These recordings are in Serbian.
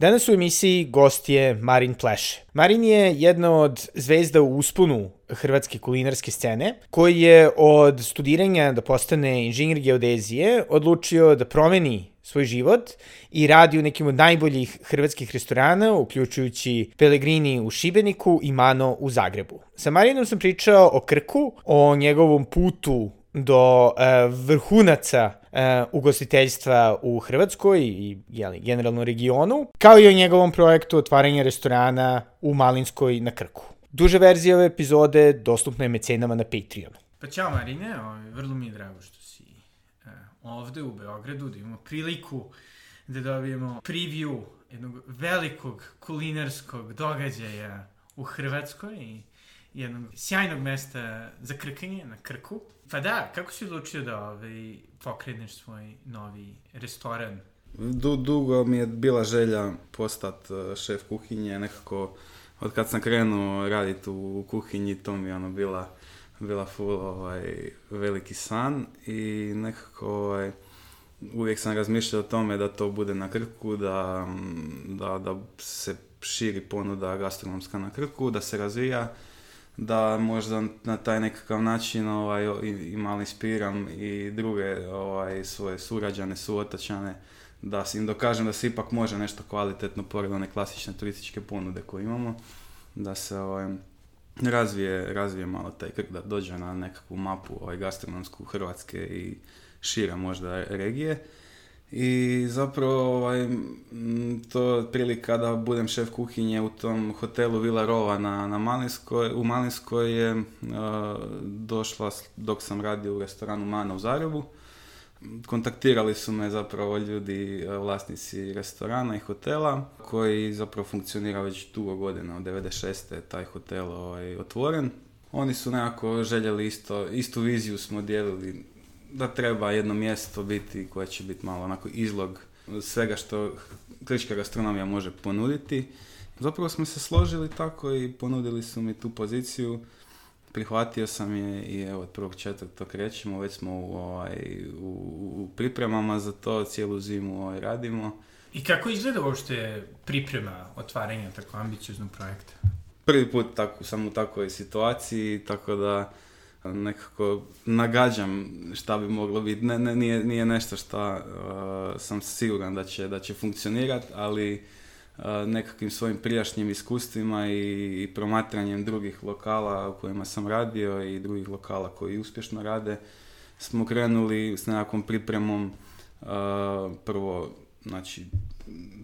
Danas u emisiji gost je Marin Pleše. Marin je jedna od zvezda u uspunu hrvatske kulinarske scene, koji je od studiranja da postane inženjer geodezije odlučio da promeni svoj život i radi u nekim od najboljih hrvatskih restorana, uključujući Pelegrini u Šibeniku i Mano u Zagrebu. Sa Marinom sam pričao o Krku, o njegovom putu do e, vrhunaca e, ugostiteljstva u Hrvatskoj i jeli, generalno regionu, kao i o njegovom projektu otvaranja restorana u Malinskoj na Krku. Duže verzije ove epizode dostupna je mecenama na Patreonu. Pa ćao Marine, ovaj, vrlo mi je drago što si e, ovde u Beogradu, da imamo priliku da dobijemo preview jednog velikog kulinarskog događaja u Hrvatskoj i jednog sjajnog mesta za krkanje na Krku. Pa da, kako si odlučio da ovaj, pokreneš svoj novi restoran? Du, dugo mi je bila želja postati e, šef kuhinje, nekako od kad sam krenuo raditi u kuhinji, to mi je ono bila, bila full ovaj, veliki san i nekako ovaj, uvijek sam razmišljao o tome da to bude na krku, da, mm, da, da se širi ponuda gastronomska na krku, da se razvija da možda na taj nekakav način ovaj, malo inspiram i druge ovaj, svoje surađane, suotačane, da im dokažem da se ipak može nešto kvalitetno pored one klasične turističke ponude koje imamo, da se ovaj, razvije, razvije malo taj krk, da dođe na nekakvu mapu ovaj, gastronomsku Hrvatske i šira možda regije. I zapravo ovaj, to je prilika da budem šef kuhinje u tom hotelu Vila Rova na, na Malinskoj. U Malinskoj je došla dok sam radio u restoranu Mana u Zagrebu. Kontaktirali su me zapravo ljudi, vlasnici restorana i hotela koji zapravo funkcionira već dugo godina, od 96. taj hotel ovaj, otvoren. Oni su nekako željeli isto, istu viziju smo dijelili da treba jedno mjesto biti koje će biti malo onako izlog svega što klička gastronomija može ponuditi. Zapravo smo se složili tako i ponudili su mi tu poziciju. Prihvatio sam je i evo od prvog četvrta krećemo, već smo u, ovaj, u, pripremama za to, cijelu zimu ovaj, radimo. I kako izgleda uopšte priprema otvaranja tako ambicioznog projekta? Prvi put tako, sam u takvoj situaciji, tako da nekako nagađam šta bi moglo biti. Ne, nije, nije nešto šta uh, sam siguran da će, da će funkcionirati, ali uh, nekakvim svojim prijašnjim iskustvima i, promatranjem drugih lokala u kojima sam radio i drugih lokala koji uspješno rade, smo krenuli s nekakvom pripremom uh, prvo znači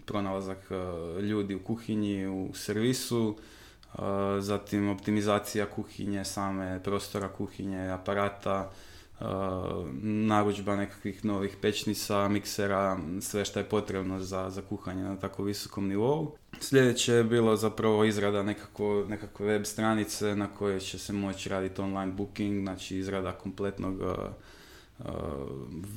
pronalazak uh, ljudi u kuhinji, u servisu, Eh, zatim optimizacija kuhinje, same prostora kuhinje, aparata, eh, naručba nekakvih novih pećnica, miksera, sve što je potrebno za, za kuhanje na tako visokom nivou. Sljedeće je bilo zapravo izrada nekako, nekakve web stranice na kojoj će se moći raditi online booking, znači izrada kompletnog eh, Uh,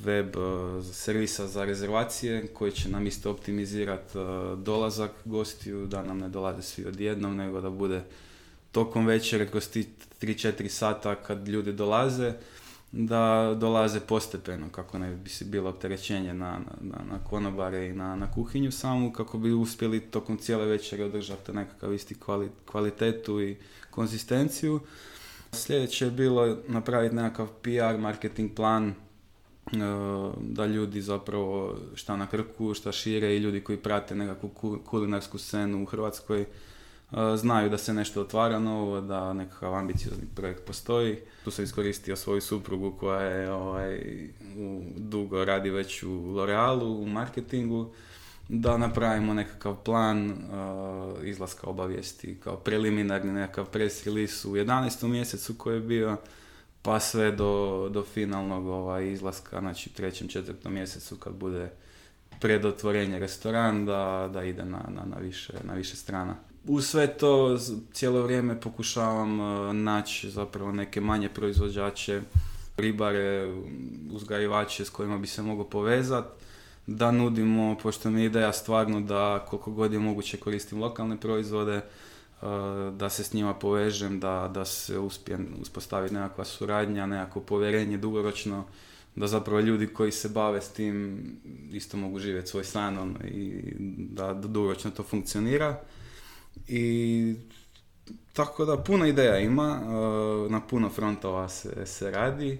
web uh, servisa za rezervacije koji će nam isto optimizirati uh, dolazak gostiju, da nam ne dolaze svi odjednom, nego da bude tokom večere kroz 3-4 sata kad ljudi dolaze, da dolaze postepeno kako ne bi bilo opterećenje na, na, na konobare i na, na kuhinju samu, kako bi uspjeli tokom cijele večere održati nekakav isti kvalitetu i konzistenciju. Sljedeće je bilo napraviti nekakav PR, marketing plan, e, da ljudi zapravo šta na krku, šta šire i ljudi koji prate nekakvu kulinarsku scenu u Hrvatskoj e, znaju da se nešto otvara novo, da nekakav ambiciozni projekt postoji. Tu sam iskoristio svoju suprugu koja je ovaj, dugo radi već u L'Orealu, u marketingu da napravimo nekakav plan uh, izlaska obavijesti kao preliminarni nekakav press release u 11. mjesecu koji je bio pa sve do, do finalnog ovaj, izlaska, znači u trećem, četvrtom mjesecu kad bude pred otvorenje restoran da, ide na, na, na, više, na više strana. U sve to cijelo vrijeme pokušavam uh, naći zapravo neke manje proizvođače, ribare, uzgajivače s kojima bi se mogao povezati da nudimo, pošto mi je ideja stvarno da koliko god je moguće koristim lokalne proizvode, e, da se s njima povežem, da, da se uspije uspostaviti nekakva suradnja, nekako povjerenje dugoročno, da zapravo ljudi koji se bave s tim isto mogu živjeti svoj san ono, i da dugoročno to funkcionira. I tako da puno ideja ima, e, na puno frontova se radi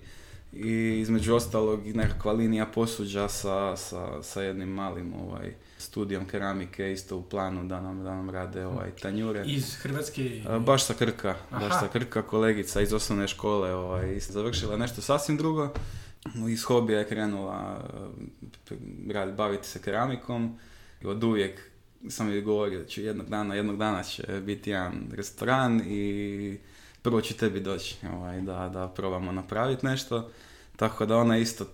i između ostalog nekakva linija posuđa sa, sa, sa jednim malim ovaj, studijom keramike isto u planu da nam, da rade ovaj, tanjure. Iz Hrvatske? E, baš sa Krka, baš sa Krka, kolegica iz osnovne škole ovaj, završila nešto sasvim drugo. Iz hobija je krenula e, baviti se keramikom i od uvijek sam joj govorio da će jednog dana, jednog dana će biti jedan restoran i prvo ću tebi doći ovaj, da, da probamo napraviti nešto. Tako da ona isto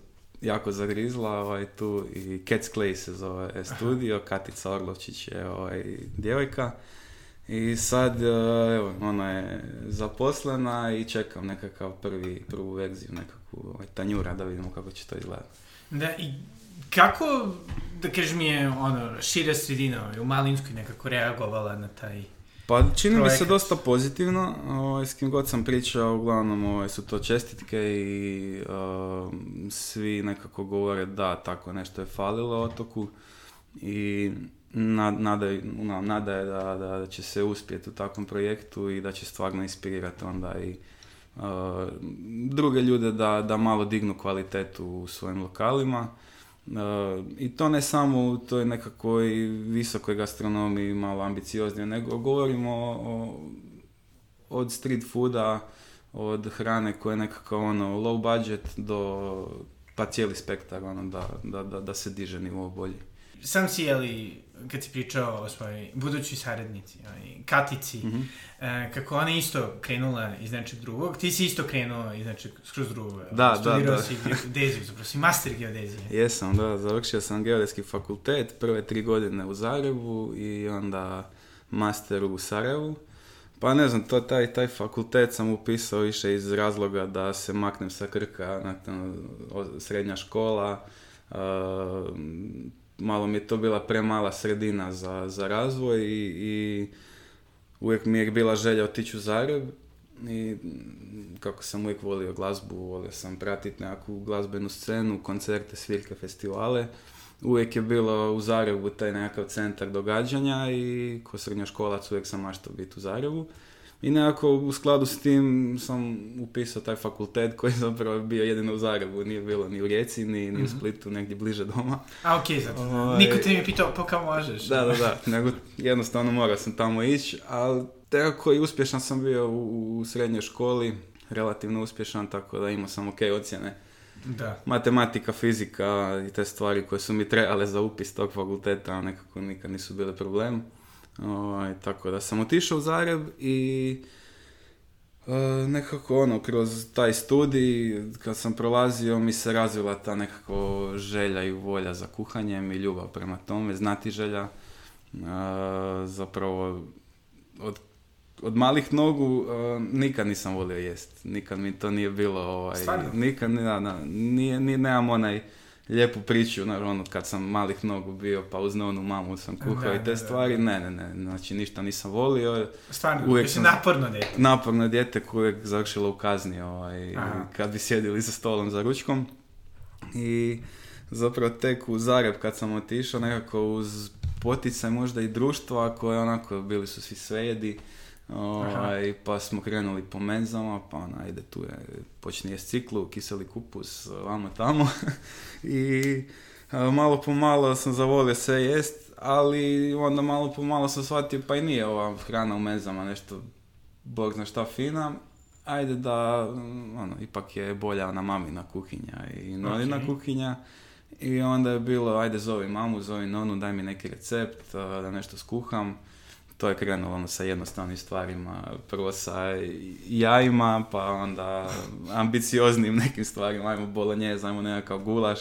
jako zagrizla ovaj, tu i Cats Clay se zove studio, Katica Orlovčić je ovaj, djevojka. I sad, eh, evo, ona je zaposlena i čekam nekakav prvi, prvu verziju, nekakvu ovaj, tanjura da vidimo kako će to izgledati. Da, i kako, da kažem je, ono, šira sredina ovaj, u Malinskoj nekako reagovala na taj pa čini mi se dosta pozitivno, ovaj, s kim god sam pričao, uglavnom ovaj, su to čestitke i um, svi nekako govore da tako nešto je falilo otoku i ono, nada, je da, će se uspjeti u takvom projektu i da će stvarno inspirirati onda i uh, druge ljude da, da malo dignu kvalitetu u svojim lokalima E, I to ne samo u toj nekakvoj visokoj gastronomiji, malo ambicioznije, nego govorimo od street fooda, od hrane koja je nekako ono low budget do pa cijeli spektar ono da, da, da, se diže nivo bolji. Sam si jeli kad si pričao o svojoj budućoj saradnici, ovaj, Katici, mm -hmm. e, kako ona isto krenula iz nečeg drugog, ti si isto krenuo iz nečeg skroz drugog. Da, ono, Studirao da, da. si geodeziju, zapravo si master geodezije. Jesam, da, završio sam geodetski fakultet, prve tri godine u Zagrebu i onda master u Sarajevu. Pa ne znam, to, taj, taj fakultet sam upisao više iz razloga da se maknem sa krka, nakon, srednja škola, uh, malo mi je to bila premala sredina za, za razvoj i, i uvijek mi je bila želja otići u Zagreb i kako sam uvijek volio glazbu, volio sam pratiti nekakvu glazbenu scenu, koncerte, svirke, festivale. Uvijek je bilo u Zagrebu taj nekakav centar događanja i ko srednjoškolac uvijek sam maštao biti u Zagrebu. I nekako u skladu s tim sam upisao taj fakultet koji zapravo bio jedino u Zagrebu, nije bilo ni u Rijeci, ni, u mhm. Splitu, negdje bliže doma. A okej, okay, ovaj- niko ti mi pitao po pa kao možeš. Da, da, ono. da, nego jednostavno morao sam tamo ići, ali nekako i uspješan sam bio u, u srednjoj školi, relativno uspješan, tako da imao sam ok ocjene. Da. Matematika, fizika i te stvari koje su mi trebale za upis tog fakulteta, nekako nikad nisu bile problem. Ovaj, tako da sam otišao u Zagreb i e, nekako ono, kroz taj studij, kad sam prolazio, mi se razvila ta nekako želja i volja za kuhanjem i ljubav prema tome, znati želja. E, zapravo, od, od malih nogu e, nikad nisam volio jest. Nikad mi to nije bilo, ovaj, nikad, ne da, nije, nije, nemam onaj lijepu priču, naravno, kad sam malih nogu bio, pa uz onu mamu sam kuhao i te stvari, ne, ne, ne, znači ništa nisam volio. Stvarno, uvijek sam, naporno djete. Naporno djete koje uvijek završilo u kazni, ovaj, kad bi sjedili za stolom za ručkom. I zapravo tek u Zagreb kad sam otišao, nekako uz poticaj možda i društva koje onako bili su svi svejedi, Ovaj, pa smo krenuli po menzama, pa ona, ajde tu je, počne je ciklu, kiseli kupus, vamo tamo. I e, malo po malo sam zavolio sve jest, ali onda malo po malo sam shvatio pa i nije ova hrana u menzama nešto bog zna šta fina. Ajde da, mm, ono, ipak je bolja ona mamina kuhinja i nonina okay. kuhinja. I onda je bilo, ajde zovi mamu, zovi nonu, daj mi neki recept e, da nešto skuham to je krenulo ono sa jednostavnim stvarima, prvo sa jajima, pa onda ambicioznim nekim stvarima, ajmo bolonje, ajmo nekakav gulaš.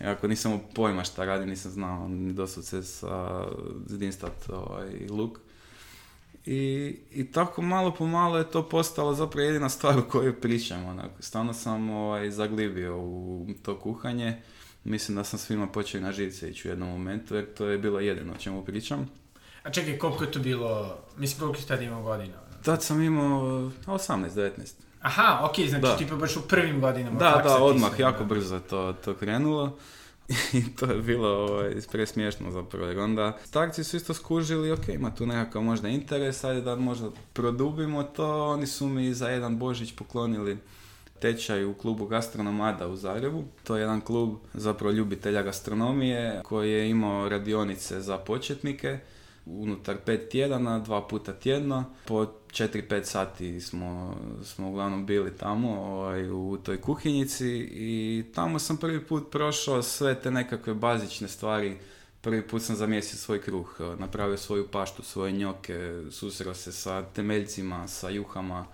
E, ako nisam pojma šta radi, nisam znao doslovce sa zdinstat ovaj, luk. I, I tako malo po malo je to postalo zapravo jedina stvar o kojoj pričam. Onako. sam ovaj, zaglibio u to kuhanje. Mislim da sam svima počeo na živce ići u jednom momentu jer to je bilo jedino o čemu pričam. A čekaj, koliko je to bilo, mislim koliko si tada imao godina? Tad sam imao 18-19. E, Aha, ok, znači da. Pa baš u prvim godinama. Da, da, odmah, jako brzo to, to krenulo. I to je bilo ovaj, presmiješno zapravo, jer onda starci su isto skužili, ok, ima tu nekakav možda interes, ajde da možda produbimo to, oni su mi za jedan Božić poklonili tečaj u klubu Gastronomada u Zagrebu. To je jedan klub zapravo ljubitelja gastronomije koji je imao radionice za početnike unutar pet tjedana, dva puta tjedna. po 4-5 sati smo, smo uglavnom bili tamo ovaj, u toj kuhinjici i tamo sam prvi put prošao sve te nekakve bazične stvari. Prvi put sam zamijesio svoj kruh, eh, napravio svoju paštu, svoje njoke, susreo se sa temeljcima, sa juhama,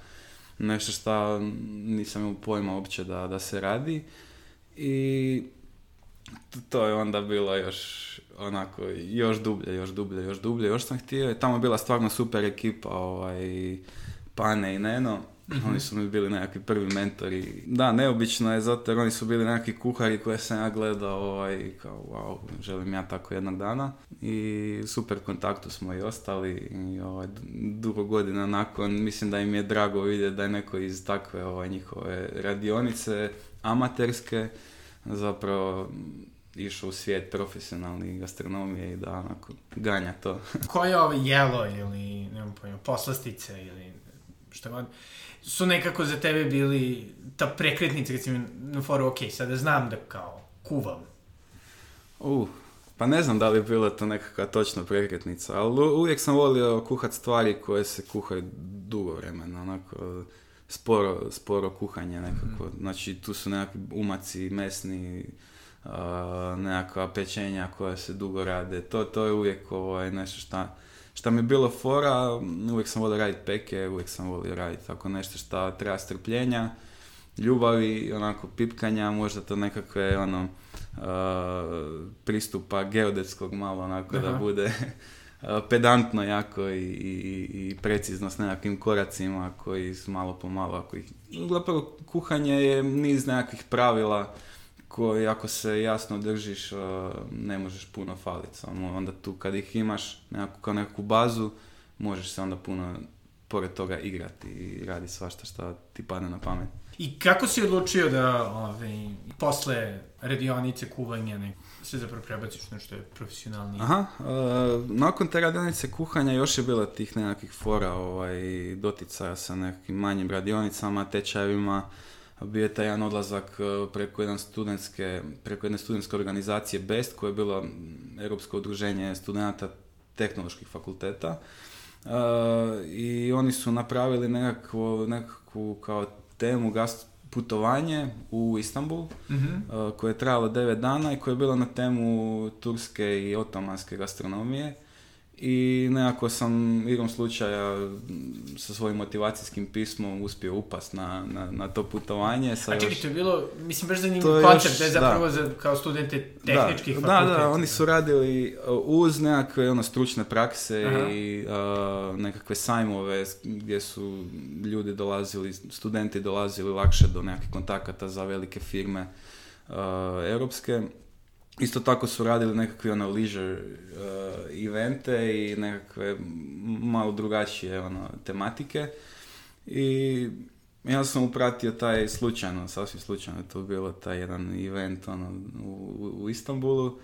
nešto šta nisam imao pojma uopće da, da se radi. I to je onda bilo još onako još dublje, još dublje, još dublje, još sam htio i tamo je bila stvarno super ekipa, ovaj, Pane i Neno, mhm. oni su mi bili nekakvi prvi mentori. Da, neobično je zato jer oni su bili nekakvi kuhari koje sam ja gledao ovaj, kao wow, želim ja tako jednog dana. I super kontaktu smo i ostali i ovaj, dugo godina nakon mislim da im je drago vidjeti da je neko iz takve ovaj, njihove radionice amaterske zapravo išao u svijet profesionalni gastronomije i da onako ganja to. Koje je ovo jelo ili, nemam pojma, poslastice ili što god, su nekako za tebe bili ta prekretnica, recimo, na foru, ok, sada znam da kao kuvam. Uh, pa ne znam da li je bila to nekakva točna prekretnica, ali uvijek sam volio kuhat stvari koje se kuhaju dugo vremena, onako sporo, sporo kuhanje nekako. Mm. Znači tu su nekakvi umaci mesni, Uh, nekakva pečenja koja se dugo rade. To, to je uvijek ovaj, nešto šta, šta mi je bilo fora, uvijek sam volio raditi peke, uvijek sam volio raditi tako nešto šta treba strpljenja, ljubavi, onako pipkanja, možda to nekakve ono, uh, pristupa geodetskog malo onako da bude uh, pedantno jako i, i, precizno s nekakvim koracima koji su malo po malo, ako Zapravo kuhanje je niz nekakvih pravila ako se jasno držiš uh, ne možeš puno faliti. Samo onda tu kad ih imaš nekako, kao nekakvu bazu možeš se onda puno pored toga igrati i radi svašta što ti padne na pamet. I kako si odlučio da ove, ovaj, posle radionice kuvanja ne, se zapravo prebaciš na što je profesionalnije? Aha, uh, nakon te radionice kuhanja još je bilo tih nekakvih fora ovaj, doticaja sa nekim manjim radionicama, tečajevima, bio je taj jedan odlazak e, preko, jedan studentske, preko jedne studentske organizacije BEST, koje je bilo Europsko udruženje studenta tehnoloških fakulteta. E, I oni su napravili nekakvu, kao temu gast putovanje u Istanbul mm koje je trajalo devet dana i koje je bilo na temu turske i otomanske gastronomije i nekako sam igrom slučaja sa svojim motivacijskim pismom uspio upast na, na, na to putovanje. Sa A čekaj, to je bilo, mislim, baš zanimljiv koncept, da je zapravo da. Za, kao studenti tehničkih fakulteta. Da, da, oni su radili uh, uz nekakve ono, stručne prakse i uh, nekakve sajmove gdje su ljudi dolazili, studenti dolazili lakše do nekakvih kontakata za velike firme uh, europske. Isto tako su radili nekakve ono leisure e, evente i nekakve malo drugačije ono, tematike. I ja sam upratio taj slučajno, sasvim slučajno je to bilo taj jedan event ono, u, u Istanbulu.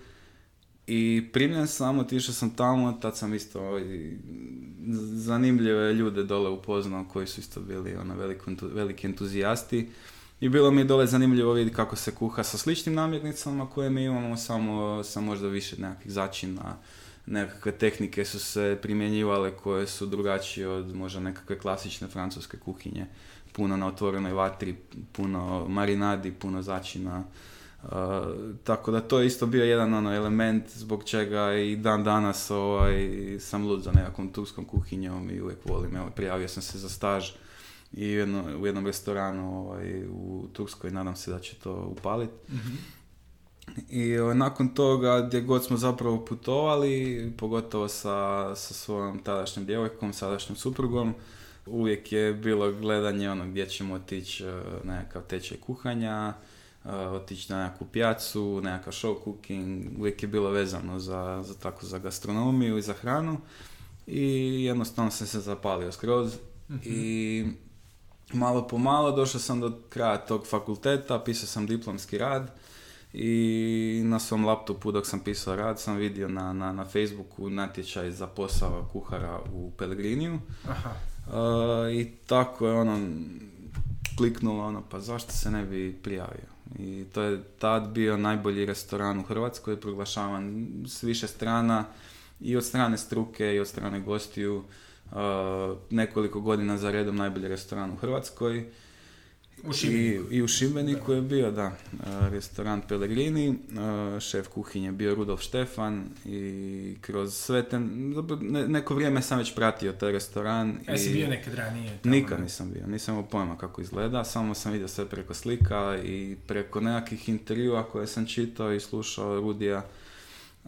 I primljen sam, otišao sam tamo, tad sam isto ovaj, zanimljive ljude dole upoznao koji su isto bili ono, veliki entuzijasti. I bilo mi je dole zanimljivo vidjeti kako se kuha sa sličnim namirnicama koje mi imamo, samo sa možda više nekakvih začina, nekakve tehnike su se primjenjivale koje su drugačije od možda nekakve klasične francuske kuhinje. Puno na otvorenoj vatri, puno marinadi, puno začina. E, tako da to je isto bio jedan ono, element zbog čega i dan danas ovaj, sam lud za nekakvom turskom kuhinjom i uvijek volim. Evo, prijavio sam se za staž i u jednom restoranu ovaj, u Turskoj, nadam se da će to upaliti. Mhm. I ovaj, nakon toga gdje god smo zapravo putovali, pogotovo sa, sa svojom tadašnjom djevojkom, sadašnjim suprugom, uvijek je bilo gledanje ono gdje ćemo otići eh, na nekakav tečaj kuhanja, eh, otići na nekakvu pijacu, nekakav show cooking, uvijek je bilo vezano za, za, tako, za gastronomiju i za hranu i jednostavno sam se zapalio skroz mhm. i malo po malo došao sam do kraja tog fakulteta, pisao sam diplomski rad i na svom laptopu dok sam pisao rad sam vidio na, na, na Facebooku natječaj za posao kuhara u Pelegriniju. Aha. E, I tako je ono, kliknulo ono, pa zašto se ne bi prijavio? I to je tad bio najbolji restoran u Hrvatskoj, proglašavan s više strana i od strane struke i od strane gostiju. Uh, nekoliko godina za redom najbolji restoran u Hrvatskoj. U I, I, u Šibeniku je bio, da, uh, restoran Pellegrini, uh, šef kuhinje bio Rudolf Štefan i kroz sve neko vrijeme sam već pratio taj restoran. i bio nekad ranije? nikad nisam bio, nisam imao pojma kako izgleda, samo sam vidio sve preko slika i preko nekakvih intervjua koje sam čitao i slušao Rudija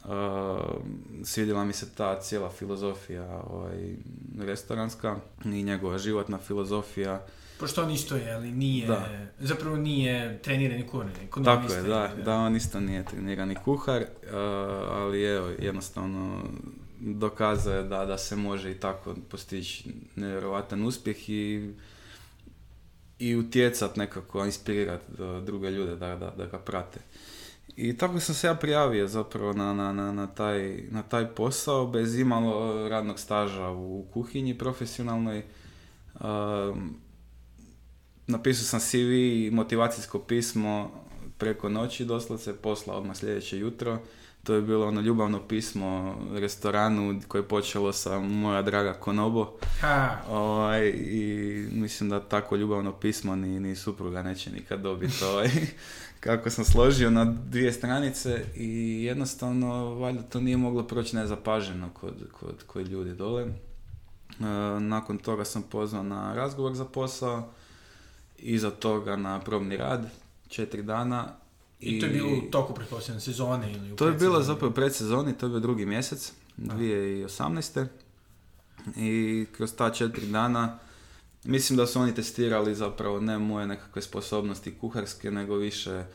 Uh, svidjela mi se ta cijela filozofija ovaj, restoranska i njegova životna filozofija. Pošto on isto je, ali nije, da. zapravo nije trenirani kuhar. Tako je, da, da, on isto nije trenirani kuhar, eh, ali evo, jednostavno dokazuje da, da se može i tako postići nevjerovatan uspjeh i i utjecat nekako, inspirirat eh, druge ljude da, da, da ga prate. I tako sam se ja prijavio zapravo na, na, na, na, taj, na taj posao bez imalo e, radnog staža u kuhinji profesionalnoj. napisao sam CV i motivacijsko pismo preko noći doslovce, posla odmah sljedeće jutro. To je bilo ono ljubavno pismo restoranu koje je počelo sa moja draga Konobo. Ovaj, I mislim da tako ljubavno pismo ni, ni supruga neće nikad dobiti. Ovaj. kako sam složio na dvije stranice i jednostavno valjda to nije moglo proći nezapaženo kod, kod, kod ljudi dole. E, nakon toga sam pozvao na razgovor za posao, iza toga na probni rad, četiri dana. I, to je bilo u toku pretpostavljene sezone ili u To je bilo zapravo predsezoni, to je bio drugi mjesec, 2018. I kroz ta četiri dana Mislim da su oni testirali zapravo ne moje nekakve sposobnosti kuharske, nego više e,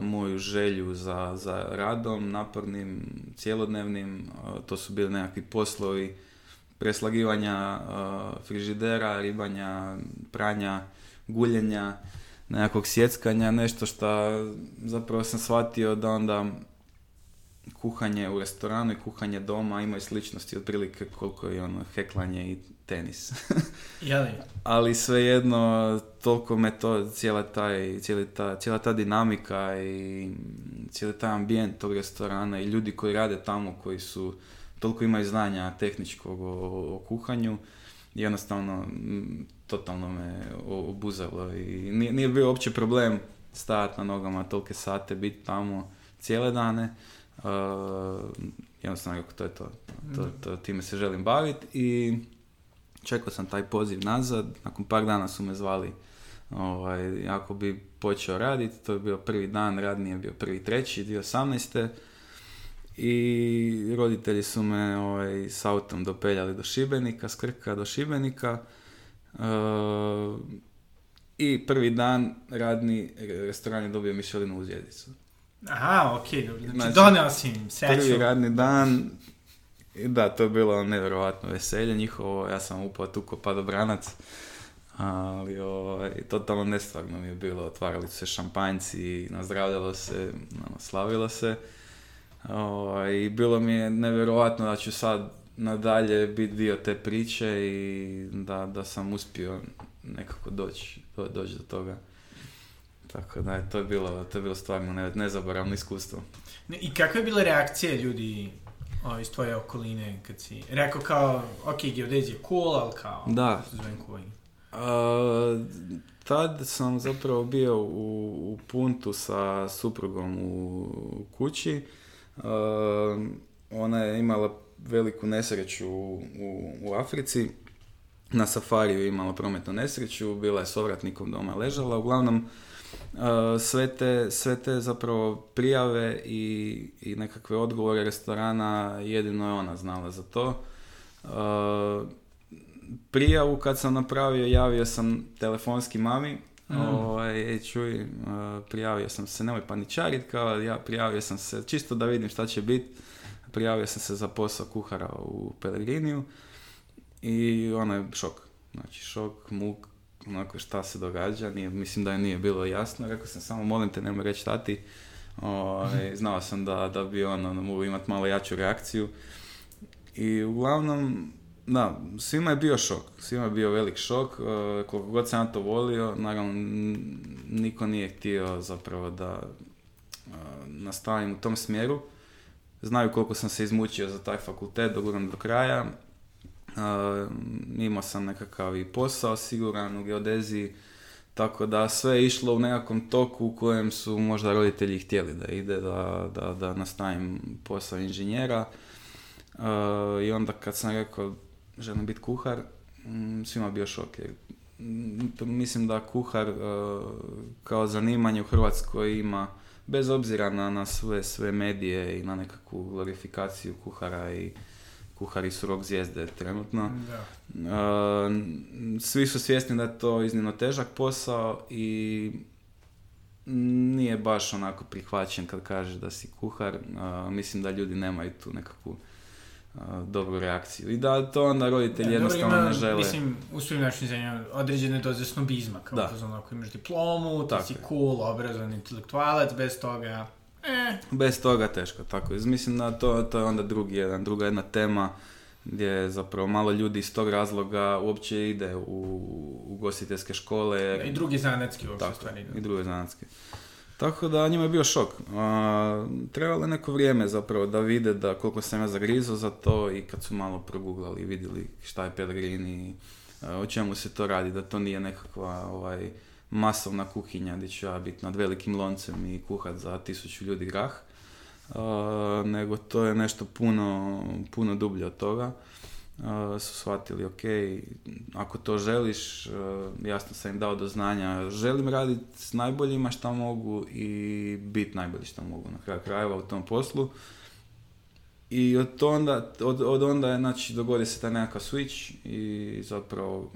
moju želju za, za radom, napornim, cjelodnevnim. E, to su bili nekakvi poslovi preslagivanja uh, frižidera, ribanja, pranja, guljenja, nekakvog sjeckanja, nešto što zapravo sam shvatio da onda kuhanje u restoranu i kuhanje doma imaju sličnosti otprilike koliko je ono heklanje i tenis. Jeli? Ali svejedno toliko me to cijela taj, ta, ta dinamika i cijeli taj ambijent tog restorana i ljudi koji rade tamo koji su toliko imaju znanja tehničkog o, o kuhanju jednostavno totalno me obuzalo i nije, bio uopće problem stajati na nogama tolike sate, biti tamo cijele dane Uh, jednostavno to je to. To, to. Time se želim baviti i čekao sam taj poziv nazad. Nakon par dana su me zvali ovaj, ako bi počeo raditi. To je bio prvi dan, radni je bio prvi treći, 2018. I roditelji su me ovaj, s autom dopeljali do Šibenika, skrka Krka do Šibenika. Eh, I prvi dan radni restoran je dobio Mišelinu u zvijedicu. Aha, ok, dobro. Znači, znači donio si im Prvi radni dan, da, to je bilo nevjerojatno veselje njihovo, ja sam upao tu ko padobranac, ali i ovaj, totalno nestvarno mi je bilo, otvarali su se šampanjci, nazdravljalo se, ono, slavilo se. O, ovaj, I bilo mi je nevjerojatno da ću sad nadalje biti dio te priče i da, da sam uspio nekako doći, doći do toga. Tako da je to bilo, to je bilo stvarno nezaboravno iskustvo. I kakve je bila reakcija ljudi o, iz tvoje okoline kad si rekao kao, ok, geodezija je cool, ali kao, da. tad sam zapravo bio u, u puntu sa suprugom u, kući. ona je imala veliku nesreću u, u Africi. Na safariju je imala prometnu nesreću, bila je ovratnikom doma ležala. Uglavnom, Eh, sve te, sve te zapravo prijave i, i nekakve odgovore restorana jedino je ona znala za to. Eh, prijavu kad sam napravio javio sam telefonski mami Mm. Ovaj, čuj, eh, prijavio sam se, nemoj paničarit, kao ja prijavio sam se, čisto da vidim šta će biti, prijavio sam se za posao kuhara u Pelegriniju i ono je šok, znači šok, muk, onako šta se događa, nije, mislim da je nije bilo jasno, rekao sam samo molim te nemoj reći tati, o, ovaj, mhm. znao sam da, da bi ono, mogu imati malo jaču reakciju i uglavnom, da, svima je bio šok, svima je bio velik šok, eh, koliko god sam to volio, naravno niko nije htio zapravo da eh, nastavim u tom smjeru, znaju koliko sam se izmučio za taj fakultet, doguram do kraja imao sam nekakav i posao siguran u geodeziji, tako da sve je išlo u nekakvom toku u kojem su možda roditelji htjeli da ide, da, da, da nastavim posao inženjera. I onda kad sam rekao želim biti kuhar, mm, svima bio šok. mislim da kuhar e, kao zanimanje u Hrvatskoj ima, bez obzira na, na sve, sve medije i na nekakvu glorifikaciju kuhara i kuhari su rok zvijezde trenutno. Da. E, svi su svjesni da je to iznimno težak posao i nije baš onako prihvaćen kad kažeš da si kuhar. E, mislim da ljudi nemaju tu nekakvu e, dobru reakciju. I da to onda roditelji jednostavno ne žele. Mislim, u svim našim zemljama određene doze snobizma, kao da. ako imaš diplomu, ti si cool, obrazovan intelektualac, bez toga Eh. Bez toga teško, tako. Mislim da to, to je onda drugi jedan, druga jedna tema gdje zapravo malo ljudi iz tog razloga uopće ide u ugostiteljske škole. I drugi zanetski uopće tako, I drugi zanetski. Tako da njima je bio šok. trebalo je neko vrijeme zapravo da vide da koliko sam ja zagrizao za to i kad su malo proguglali i vidjeli šta je Pellegrini, o čemu se to radi, da to nije nekakva ovaj, masovna kuhinja gdje ću ja biti nad velikim loncem i kuhat za tisuću ljudi grah, e, nego to je nešto puno, puno dublje od toga. Uh, su shvatili, ok, ako to želiš, e, jasno sam im dao do znanja, želim raditi s najboljima šta mogu i biti najbolji što mogu na kraju krajeva u tom poslu. I od onda, od, od onda je, znači, dogodi se taj nekakav switch i zapravo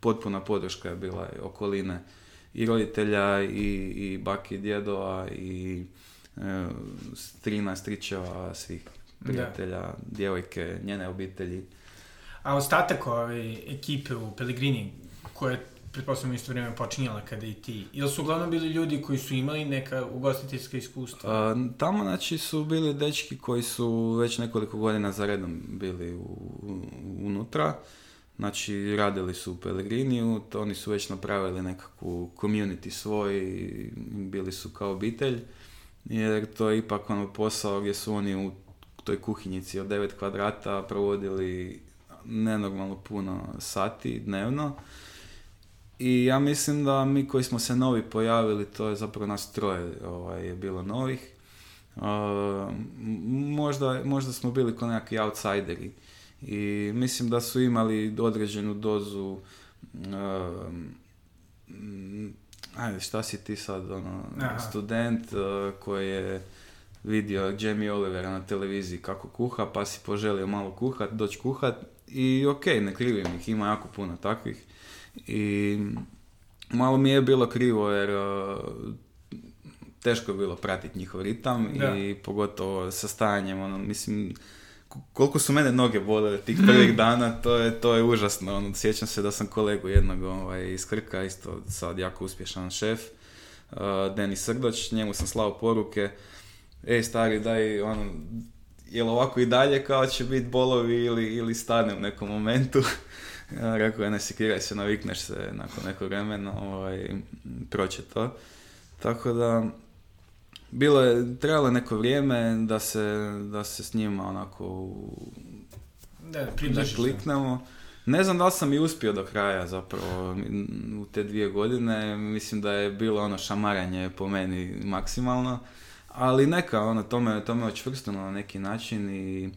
potpuna podrška je bila okoline i roditelja i, i baki i djedova i e, strina, stričeva, svih prijatelja, da. djevojke, njene obitelji. A ostatak ove ekipe u Pelegrini, koje pretpostavljam isto vrijeme počinjala kada i ti. Ili su uglavnom bili ljudi koji su imali neka ugostiteljska iskustva? A, tamo znači su bili dečki koji su već nekoliko godina za redom bili u, u, unutra. Znači, radili su u Pelegriniju, to oni su već napravili nekakvu community svoj, bili su kao obitelj, jer to je ipak ono posao gdje su oni u toj kuhinjici od 9 kvadrata provodili nenormalno puno sati dnevno. I ja mislim da mi koji smo se novi pojavili, to je zapravo nas troje ovaj, je bilo novih. možda, možda smo bili kao nekakvi outsideri i mislim da su imali određenu dozu um, ajde, šta si ti sad, ono, student uh, koji je vidio Jamie Olivera na televiziji kako kuha, pa si poželio malo kuhat, doći kuhat i ok, ne krivim ih, ima jako puno takvih i malo mi je bilo krivo jer uh, teško je bilo pratiti njihov ritam i pogotovo sa stajanjem, ono, mislim, koliko su mene noge bolele tih prvih hmm. dana, to je, to je užasno. Ono, sjećam se da sam kolegu jednog ovaj, iz Krka, isto sad jako uspješan šef, uh, Denis Srdoć, njemu sam slao poruke, ej stari daj, on. jel ovako i dalje kao će biti bolovi ili, ili stane u nekom momentu. ja, rekao je, ne sikiraj se, navikneš se nakon nekog vremena, ovaj, proće to. Tako da, bilo je, trebalo je neko vrijeme da se, da se s njima onako ne, da kliknemo. Ne znam da li sam i uspio do kraja zapravo u te dvije godine. Mislim da je bilo ono šamaranje po meni maksimalno. Ali neka, ono, to me, to na neki način i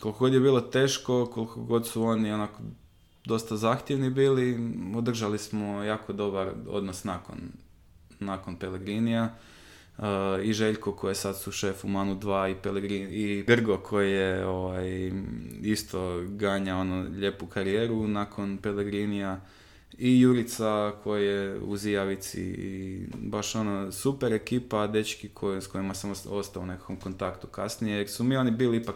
koliko god je bilo teško, koliko god su oni onako dosta zahtjevni bili, održali smo jako dobar odnos nakon nakon Pelegrinija. E, i Željko koji je sad su šef u Manu 2 i, Pelegrin, i Grgo koji je ovaj, isto ganja ono, lijepu karijeru nakon Pelegrinija i Jurica koji je u Zijavici i baš ono super ekipa, dečki koje, s kojima sam ostao u nekom kontaktu kasnije jer su mi oni bili ipak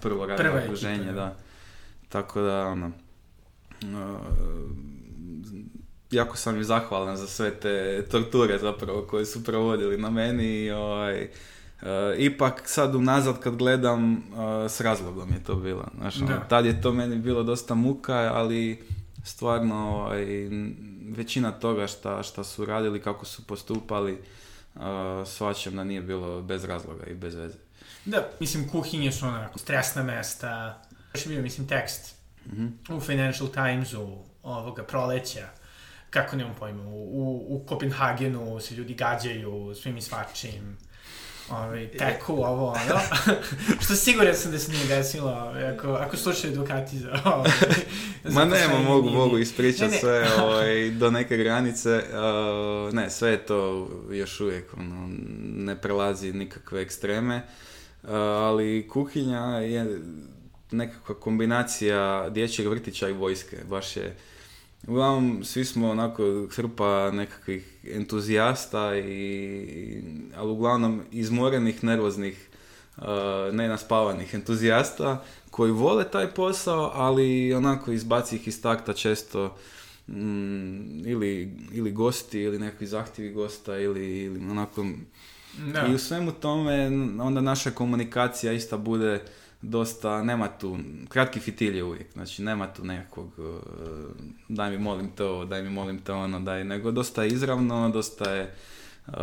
prvo radno okruženje, da. Tako da ono, e, jako sam im zahvalan za sve te torture zapravo koje su provodili na meni i ovaj, e, ipak sad unazad kad gledam e, s razlogom je to bilo. Znaš, ono, tad je to meni bilo dosta muka, ali stvarno ovaj, većina toga šta, šta su radili, kako su postupali, uh, e, svačem da nije bilo bez razloga i bez veze. Da, mislim, kuhinje su onako stresna mesta. Još je bio, mislim, tekst mhm. u Financial Timesu ovoga proleća kako nemam pojma, u, u, u Kopenhagenu se ljudi gađaju svim i svačim, ovaj, teku, ovo, ono. što siguran sam da se nije desilo, ovaj, ako, ako slušaju Dukati za ovaj, Ma nema, mogu, mogu ispričati sve ovaj, do neke granice. Eh, ne, sve to još uvijek, ono, ne prelazi nikakve ekstreme. Eh, ali kuhinja je nekakva kombinacija dječjeg vrtića i vojske. Baš je Uglavnom, svi smo onako hrpa nekakvih entuzijasta, i, ali uglavnom izmorenih, nervoznih, uh, nenaspavanih entuzijasta koji vole taj posao, ali onako izbaci ih iz takta često mm, ili, ili gosti ili nekakvi zahtjevi gosta ili, onako... I u svemu tome onda naša komunikacija ista bude dosta, nema tu, kratki fitil je uvijek, znači nema tu nekog e, daj mi molim to, daj mi molim to, ono, daj, nego dosta je izravno, dosta je e,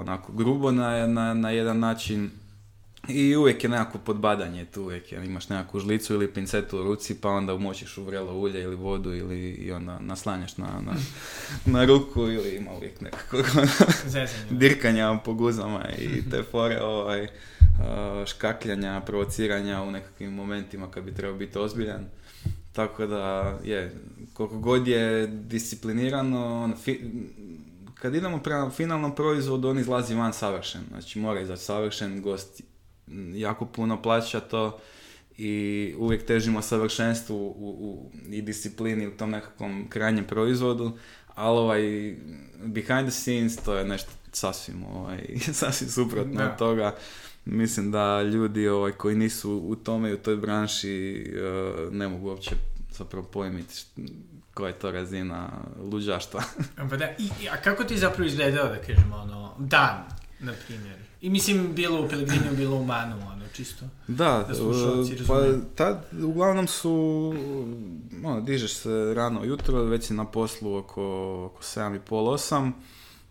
onako grubo na, na jedan način, i uvijek je nekako podbadanje tu, uvijek je, imaš nekakvu žlicu ili pincetu u ruci pa onda umočiš u vrelo ulje ili vodu ili i onda naslanjaš na, na, na ruku ili ima uvijek nekako ono dirkanja po guzama i te fore ovaj, škakljanja, provociranja u nekakvim momentima kad bi trebao biti ozbiljan. Tako da je, koliko god je disciplinirano, ono, fi, kad idemo prema finalnom proizvodu, on izlazi van savršen. Znači mora izaći savršen, gost jako puno plaća to i uvijek težimo savršenstvu u, u, i disciplini u tom nekakvom krajnjem proizvodu, ali ovaj behind the scenes to je nešto sasvim, ovaj, sasvim suprotno od toga. Mislim da ljudi ovaj, koji nisu u tome i u toj branši eh, ne mogu uopće zapravo pojmiti koja je to razina luđaštva. pa da, a kako ti zapravo izgledao, da kažemo, ono, dan, na primjer? I mislim, bilo u Pelegrinju, bilo u Manu, ono, čisto. Da, da e, pa tad, uglavnom su, ono, dižeš se rano jutro, već si na poslu oko, oko 7 i pol,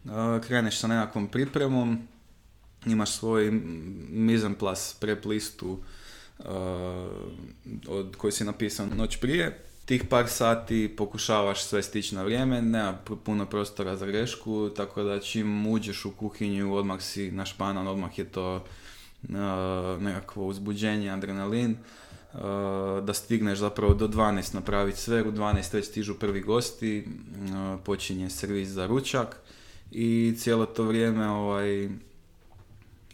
8, e, kreneš sa nekakvom pripremom, imaš svoj en preplistu prep e, od koji si napisan noć prije tih par sati pokušavaš sve stići na vrijeme, nema puno prostora za grešku, tako da čim uđeš u kuhinju odmah si španan odmah je to nekakvo uzbuđenje, adrenalin, da stigneš zapravo do 12 napraviti sve, u 12 već stižu prvi gosti, počinje servis za ručak i cijelo to vrijeme ovaj,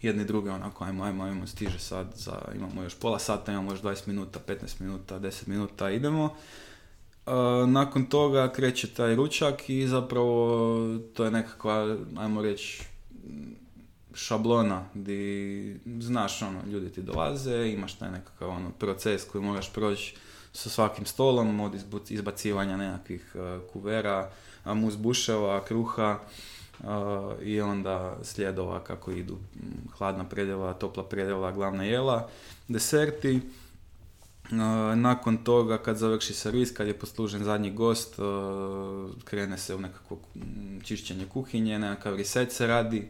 jedni druge onako, ajmo, ajmo, ajmo, stiže sad, za, imamo još pola sata, imamo još 20 minuta, 15 minuta, 10 minuta, idemo. E, nakon toga kreće taj ručak i zapravo to je nekakva, ajmo reći, šablona di znaš ono, ljudi ti dolaze, imaš taj nekakav ono, proces koji moraš proći sa svakim stolom od izbacivanja nekakvih e, kuvera kuvera, muzbuševa, kruha, Uh, i onda slijedova kako idu mm, hladna predjela, topla predjela, glavna jela, deserti. Uh, nakon toga kad završi servis, kad je poslužen zadnji gost, uh, krene se u nekako mm, čišćenje kuhinje, nekakav reset se radi.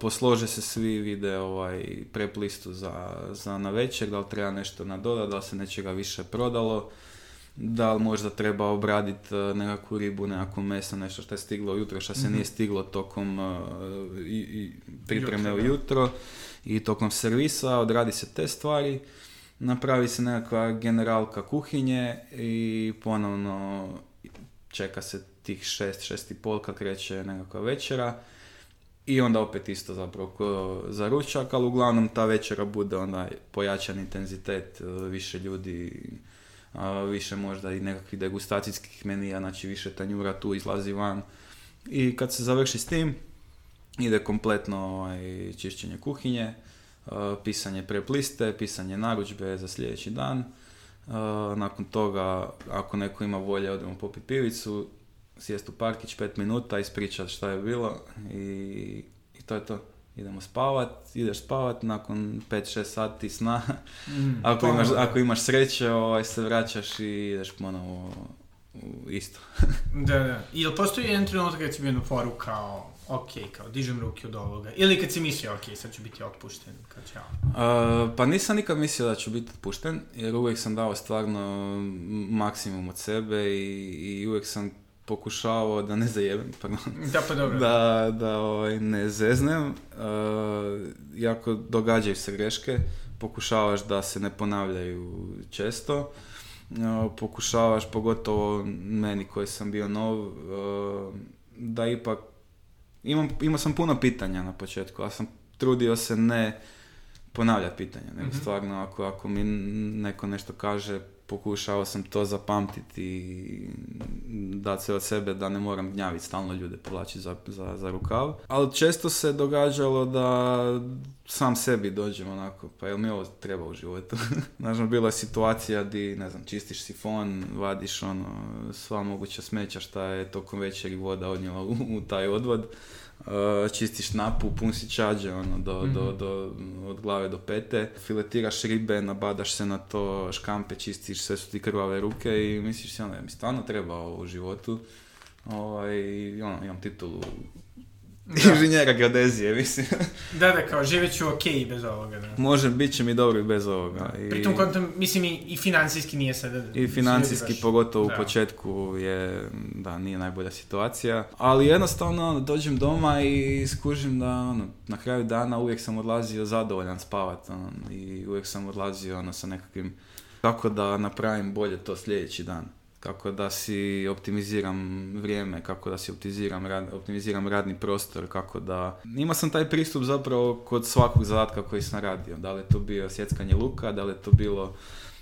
Poslože se svi, vide ovaj preplistu za, za na večer, da li treba nešto nadodati, da li se nečega više prodalo da li možda treba obraditi e, nekakvu ribu, nekakvo meso, nešto što je stiglo ujutro, što se mhm. nije stiglo tokom e, i, pripreme ujutro i tokom servisa, odradi se te stvari, napravi se nekakva generalka kuhinje i ponovno čeka se tih šest, šest i pol kad kreće nekakva večera i onda opet isto zapravo za ručak, ali uglavnom ta večera bude onda pojačan intenzitet, e, više ljudi više možda i nekakvih degustacijskih menija, znači više tanjura tu izlazi van. I kad se završi s tim, ide kompletno ovaj, čišćenje kuhinje, pisanje prepliste, pisanje naručbe za sljedeći dan. Nakon toga, ako neko ima volje, odemo popiti pivicu, sjest u parkić pet minuta, ispričat šta je bilo i to je to idemo spavati, ideš spavat, nakon 5-6 sati sna, mm, ako, pa imaš, ako imaš sreće, ovaj, se vraćaš i ideš ponovo u isto. da, da. li postoji jedan trenutak kad si bio na foru kao, ok, kao dižem ruke od ovoga, ili kad si mislio, ok, sad ću biti otpušten, kao će Uh, pa nisam nikad mislio da ću biti otpušten, jer uvijek sam dao stvarno maksimum od sebe i, i uvijek sam pokušavao da ne zajebem, pardon. Da, pa dobro. Da, da ovaj, ne zeznem. Uh, jako događaju se greške, pokušavaš da se ne ponavljaju često. E, pokušavaš, pogotovo meni koji sam bio nov, e, da ipak imam, imao sam puno pitanja na početku, A sam trudio se ne ponavljati pitanja, nego mhm. stvarno ako, ako mi neko nešto kaže, pokušao sam to zapamtiti da se od sebe da ne moram gnjaviti stalno ljude povlačiti za, za, za, rukav. Ali često se događalo da sam sebi dođem onako, pa jel mi ovo treba u životu? Ono, bila je situacija di, ne znam, čistiš sifon, vadiš ono, sva moguća smeća šta je tokom večeri voda odnijela u, u taj odvod Eh, čistiš napu, pun si čađe, ono, do, do, mhm. do, od glave do pete, filetiraš ribe, nabadaš se na to, škampe čistiš, sve su ti krvave ruke i misliš si ono, ja mi stvarno treba u životu. Ovaj, ono, imam titulu da. inženjera geodezije, mislim. da, da, kao živjet ću ok bez ovoga. Da. Može, bit će mi dobro i bez ovoga. I... Pritom, kontom, mislim, i, financijski nije sad... I financijski, pogotovo u početku, je, da, nije najbolja situacija. Ali jednostavno, ono, dođem doma i skužim da, ono, na kraju dana uvijek sam odlazio zadovoljan spavat, ono, i uvijek sam odlazio, ono, sa nekakvim... Tako da napravim bolje to sljedeći dan kako da si optimiziram vrijeme, kako da si optimiziram, rad, optimiziram radni prostor, kako da... Imao sam taj pristup zapravo kod svakog zadatka koji sam radio. Da li je to bio sjeckanje luka, da li je to bilo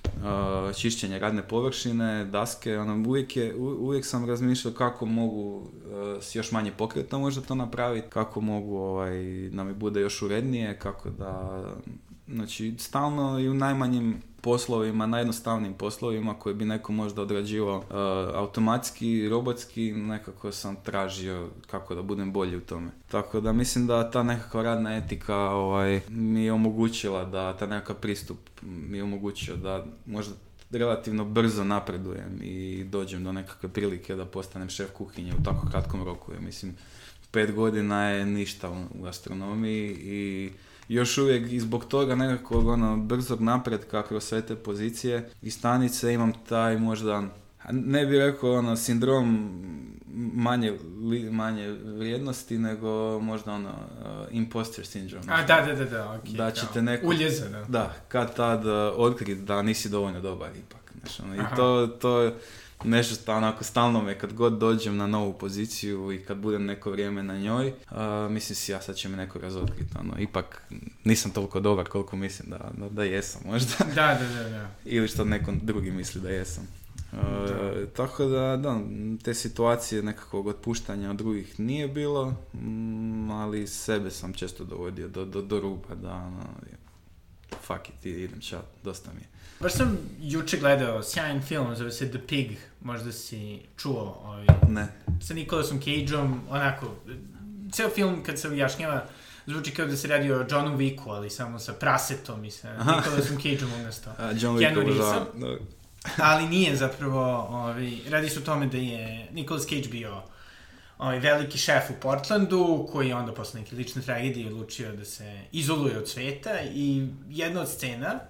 uh, čišćenje radne površine, daske, ono, uvijek, uvijek sam razmišljao kako mogu uh, s još manje pokreta možda to napraviti, kako mogu ovaj, da mi bude još urednije, kako da... Znači, stalno i u najmanjim poslovima, najjednostavnijim poslovima koje bi neko možda odrađivao uh, automatski, robotski, nekako sam tražio kako da budem bolji u tome. Tako da mislim da ta nekakva radna etika ovaj, mi je omogućila da ta nekakav pristup mi je omogućio da možda relativno brzo napredujem i dođem do nekakve prilike da postanem šef kuhinje u tako kratkom roku. mislim, pet godina je ništa u gastronomiji i još uvijek i zbog toga nekakvog ono, brzog napretka kroz sve te pozicije i stanice imam taj možda ne bih rekao ono, sindrom manje, manje vrijednosti, nego možda ono, uh, imposter syndrome. A, da, da, da, da, okay, da će te neko, da. da. kad tad uh, da nisi dovoljno dobar ipak. Znači, ono, I to, to nešto sta, onako stalno me kad god dođem na novu poziciju i kad budem neko vrijeme na njoj, mislim si ja sad će me neko razotkriti, ono, ipak nisam toliko dobar koliko mislim da, da, jesam možda. Da, da, da, da. Ili što neko drugi misli da jesam. E, tako da, da, te situacije nekakvog otpuštanja od drugih nije bilo, mm, ali sebe sam često dovodio do, do, ruba da, no, fuck it, idem čat, dosta mi je. Baš sam juče gledao sjajan film, zove se The Pig, možda si čuo. Ovaj, ne. Sa Nikolasom Cageom, onako, ceo film kad se ujašnjava zvuči kao da se radi o Johnu Wicku, ali samo sa prasetom i sa Nikolasom Cageom umjesto. A, John Wicku Da. ali nije zapravo, ovaj, radi se o tome da je Nicolas Cage bio ovaj, veliki šef u Portlandu, koji je onda posle neke lične tragedije odlučio da se izoluje od sveta i jedna od scena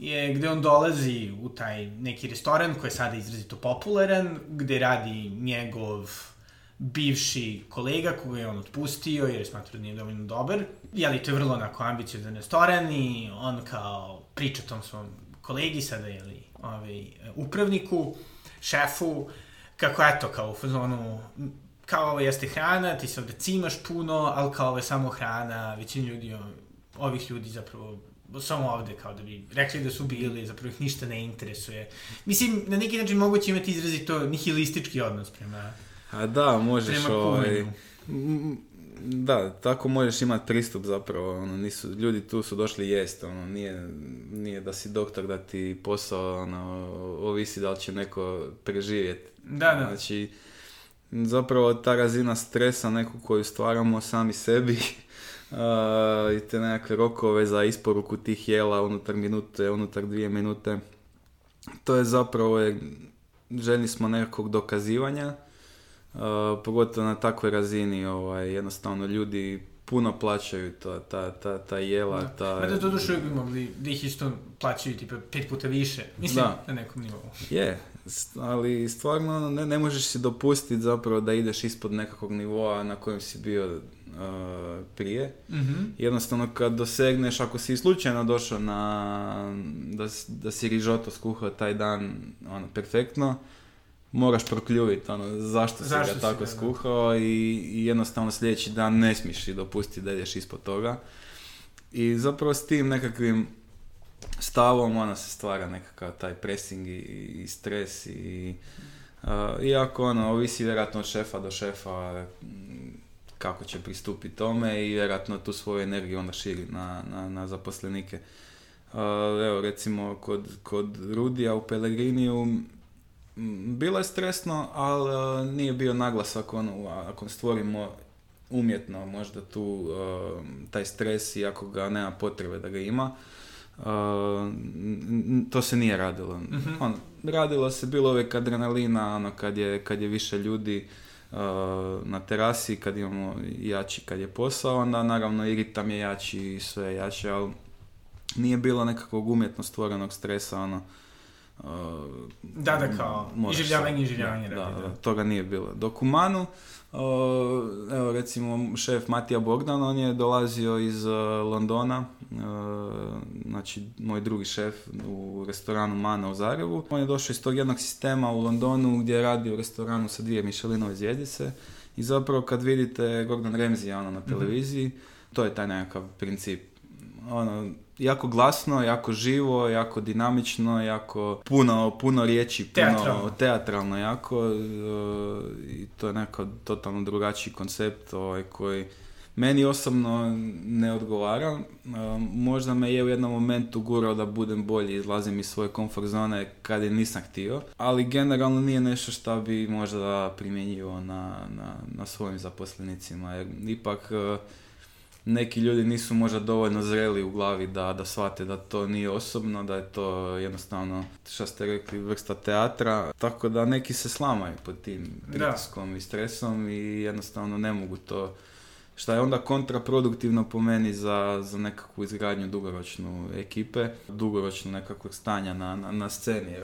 je gde on dolazi u taj neki restoran koji je sada izrazito popularan, gde radi njegov bivši kolega koga je on otpustio jer je smatrao da nije dovoljno dobar. Jeli, to je vrlo onako ambiciozan restoran i on kao priča tom svom kolegi sada, jeli, ovaj, upravniku, šefu, kako eto, kao u fazonu, kao ovo jeste hrana, ti se ovde cimaš puno, ali kao ovo je samo hrana, većin ljudi, ovih ljudi zapravo samo ovde, kao da bi rekli da su bili, zapravo ih ništa ne interesuje. Mislim, na neki način moguće imati izrazito nihilistički odnos prema... A da, možeš ovaj... Da, tako možeš imati pristup zapravo, ono, nisu, ljudi tu su došli jest, ono, nije, nije da si doktor da ti posao, ono, ovisi da li će neko preživjeti. Da, da. Znači, zapravo ta razina stresa neku koju stvaramo sami sebi Eh, i te nekakve rokove za isporuku tih jela unutar minute, unutar dvije minute. To je zapravo, je, željni smo nekakvog dokazivanja, uh, pogotovo na takvoj razini, ovaj, jednostavno ljudi puno plaćaju to, ta, ta, ta jela, ta... da, to bi mogli, da ih isto plaćaju tipa pet puta više, mislim, na nekom nivou. Je, ali stvarno ne, ne možeš si dopustiti zapravo da ideš ispod nekakvog nivoa na kojem si bio E, prije. mm Jednostavno kad dosegneš, ako si slučajno došao na, da, da si rižoto skuhao taj dan ono, perfektno, moraš prokljuviti ono, zašto, zašto si ga tako da, skuhao i, jednostavno sljedeći dan ne smiješ i dopustiti da ideš ispod toga. I zapravo s tim nekakvim stavom ona se stvara nekakav taj pressing i, stres i e, iako ono, ovisi vjerojatno od šefa do šefa kako će pristupiti tome i vjerojatno tu svoju energiju onda širi na, na, na zaposlenike. Uh, evo, recimo, kod, kod Rudija u Pelegriniju bilo je stresno, ali uh, nije bio naglasak ono, ako stvorimo umjetno možda tu uh, taj stres i ako ga nema potrebe da ga ima. to se nije radilo. mm radilo se, bilo uvijek adrenalina, ono, kad je, kad je više ljudi, na terasi kad imamo jači kad je posao, onda naravno i ritam je jači i sve je jače, ali nije bilo nekakvog umjetno stvorenog stresa, ono, da, da, kao, iživljavanje, iživljavanje. Da, da, da, toga nije bilo. Dok u Manu, evo recimo šef Matija Bogdan, on je dolazio iz e, Londona, e, znači moj drugi šef u restoranu Mana u Zagrebu. On je došao iz tog jednog sistema u Londonu gdje je radio u restoranu sa dvije Michelinove zvjezdice i zapravo kad vidite Gordon Ramsay ono, na mhm. televiziji, to je taj nekakav princip. Ono, jako glasno, jako živo, jako dinamično, jako puno, puno riječi, puno teatralno, teatralno jako e, i to je nekakav totalno drugačiji koncept ovaj, koji meni osobno ne odgovara. E, možda me je u jednom momentu gurao da budem bolji, izlazim iz svoje komfort zone kad je nisam htio, ali generalno nije nešto što bi možda primjenjivo na, na, na svojim zaposlenicima, jer ipak e, neki ljudi nisu možda dovoljno zreli u glavi da, da shvate da to nije osobno, da je to jednostavno, što ste rekli, vrsta teatra. Tako da neki se slamaju pod tim pritiskom i stresom i jednostavno ne mogu to šta je onda kontraproduktivno po meni za, za nekakvu izgradnju dugoročnu ekipe, dugoročno nekakvog stanja na, na, sceni.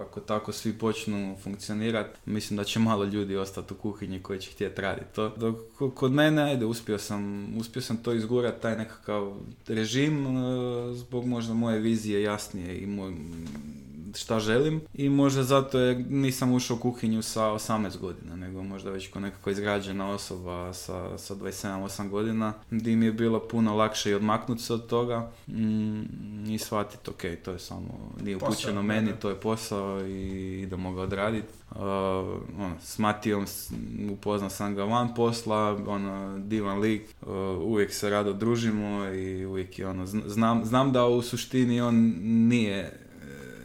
ako, tako svi počnu funkcionirati, mislim da će malo ljudi ostati u kuhinji koji će htjeti raditi to. Dok kod mene, ajde, uspio sam, uspio sam to izgurati, taj nekakav režim, e, zbog možda moje vizije jasnije i moj šta želim i možda zato je nisam ušao u kuhinju sa 18 godina, nego možda već kao nekako izgrađena osoba sa, sa 27-8 godina, gdje mi je bilo puno lakše i odmaknuti se od toga mm, i shvatiti, ok, to je samo, nije upućeno meni, to je posao i idemo ga odraditi. Uh, ono, s Matijom upoznao sam ga van posla, ono, divan lik, uh, uvijek se rado družimo i uvijek je ono, znam, znam da u suštini on nije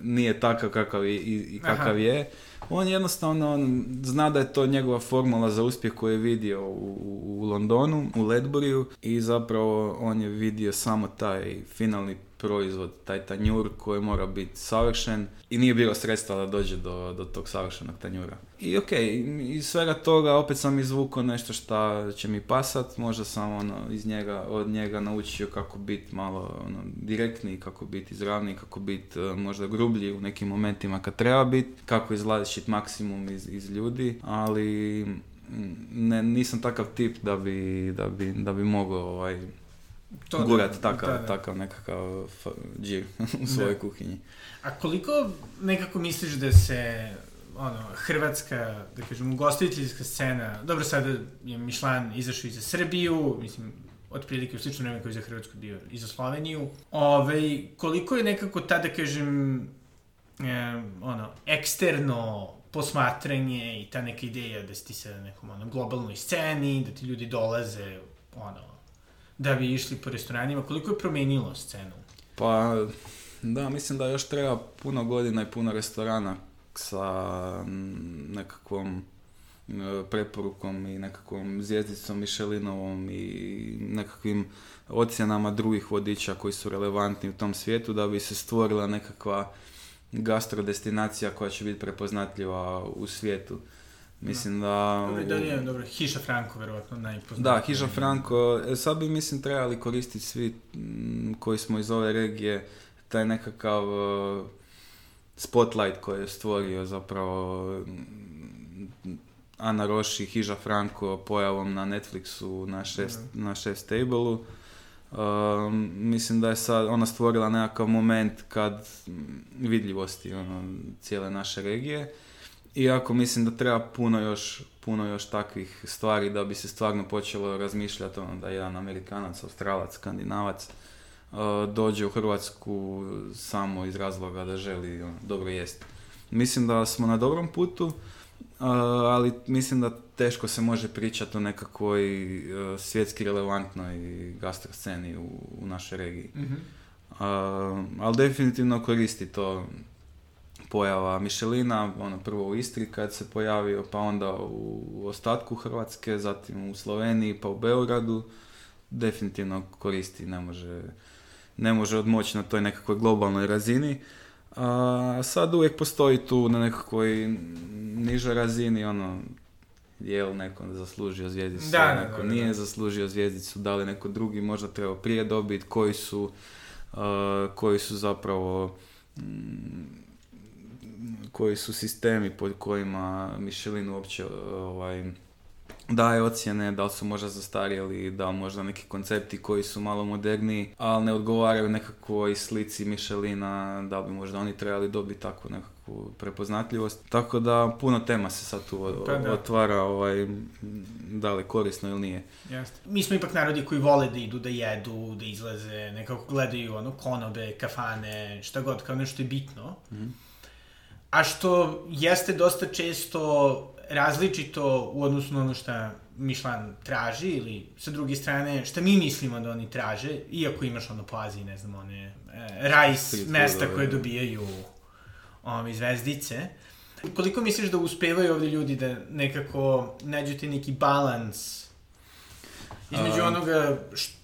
nije takav kakav i, kakav je. On jednostavno on zna da je to njegova formula za uspjeh koju je vidio u, u Londonu, u Ledburiju i zapravo on je vidio samo taj finalni proizvod, taj tanjur koji mora biti savršen i nije bilo sredstva da dođe do, do tog savršenog tanjura. I ok, iz svega toga opet sam izvukao nešto što će mi pasat, možda sam ono, iz njega, od njega naučio kako biti malo ono, direktniji, kako biti izravniji, kako biti e, možda grublji u nekim momentima kad treba biti, kako izvlačiti maksimum iz, iz ljudi, ali mm, ne, nisam takav tip da bi, da bi, da bi mogao ovaj, to gurat takav, da, da. nekakav džir u svojoj kuhinji. A koliko nekako misliš da se ono, hrvatska, da kažem, ugostiteljska scena, dobro sada je Mišlan izašao i za Srbiju, mislim, otprilike u slično vreme koji je za Hrvatsku bio i za Sloveniju, Ove, ovaj, koliko je nekako ta, da kažem, ono, eksterno posmatranje i ta neka ideja da si ti sad na nekom ono, globalnoj sceni, da ti ljudi dolaze, ono, da bi išli po restoranima. Koliko je promenilo scenu? Pa, da, mislim da još treba puno godina i puno restorana sa mm, nekakvom e, preporukom i nekakvom zvijezdicom Mišelinovom i nekakvim ocjenama drugih vodiča koji su relevantni u tom svijetu da bi se stvorila nekakva gastrodestinacija koja će biti prepoznatljiva u svijetu. Mislim da... Dobro, da dobro, Hiša Franko, verovatno, Da, Hiša Franko. E, sad bi, mislim, trebali koristiti svi koji smo iz ove regije taj nekakav e, spotlight koji je stvorio zapravo Ana Roši, Hiža Franko pojavom na Netflixu na šest, mm. mislim da je sad ona stvorila nekakav moment kad vidljivosti ono, cijele naše regije iako mislim da treba puno još, puno još takvih stvari da bi se stvarno počelo razmišljati ono, da jedan Amerikanac, Australac, Skandinavac e, dođe u Hrvatsku samo iz razloga da želi ono, dobro jesti. Mislim da smo na dobrom putu, e, ali mislim da teško se može pričati o nekakvoj e, svjetski relevantnoj gastrosceni u, u našoj regiji. Mm-hmm. Ali definitivno koristi to pojava Mišelina, ono prvo u Istri kad se pojavio, pa onda u ostatku Hrvatske, zatim u Sloveniji, pa u Beogradu, definitivno koristi, ne može, ne može odmoći na toj nekakvoj globalnoj razini. sad uvijek postoji tu na nekakvoj nižoj razini, ono, je li neko zaslužio zvijezdicu, da, neko nije zaslužio zvijezdicu, da li neko drugi možda treba prije dobiti, koji su, koji su zapravo mm, koji su sistemi pod kojima Michelin uopće ovaj, daje ocjene, da li su možda zastarjeli, da li možda neki koncepti koji su malo moderniji, ali ne odgovaraju nekako i slici Michelina, da li bi možda oni trebali dobiti takvu nekakvu prepoznatljivost. Tako da puno tema se sad tu pa otvara, ovaj, da li korisno ili nije. Jeste. Mi smo ipak narodi koji vole da idu, da jedu, da izlaze, nekako gledaju ono konobe, kafane, šta god, kao nešto je bitno. mm a što jeste dosta često različito u odnosu na ono što Mišlan traži ili sa druge strane šta mi mislimo da oni traže, iako imaš ono po ne znam, one e, rajs mesta ovaj. koje dobijaju ovi zvezdice. Koliko misliš da uspevaju ovdje ljudi da nekako neđu ti neki balans između um, onoga što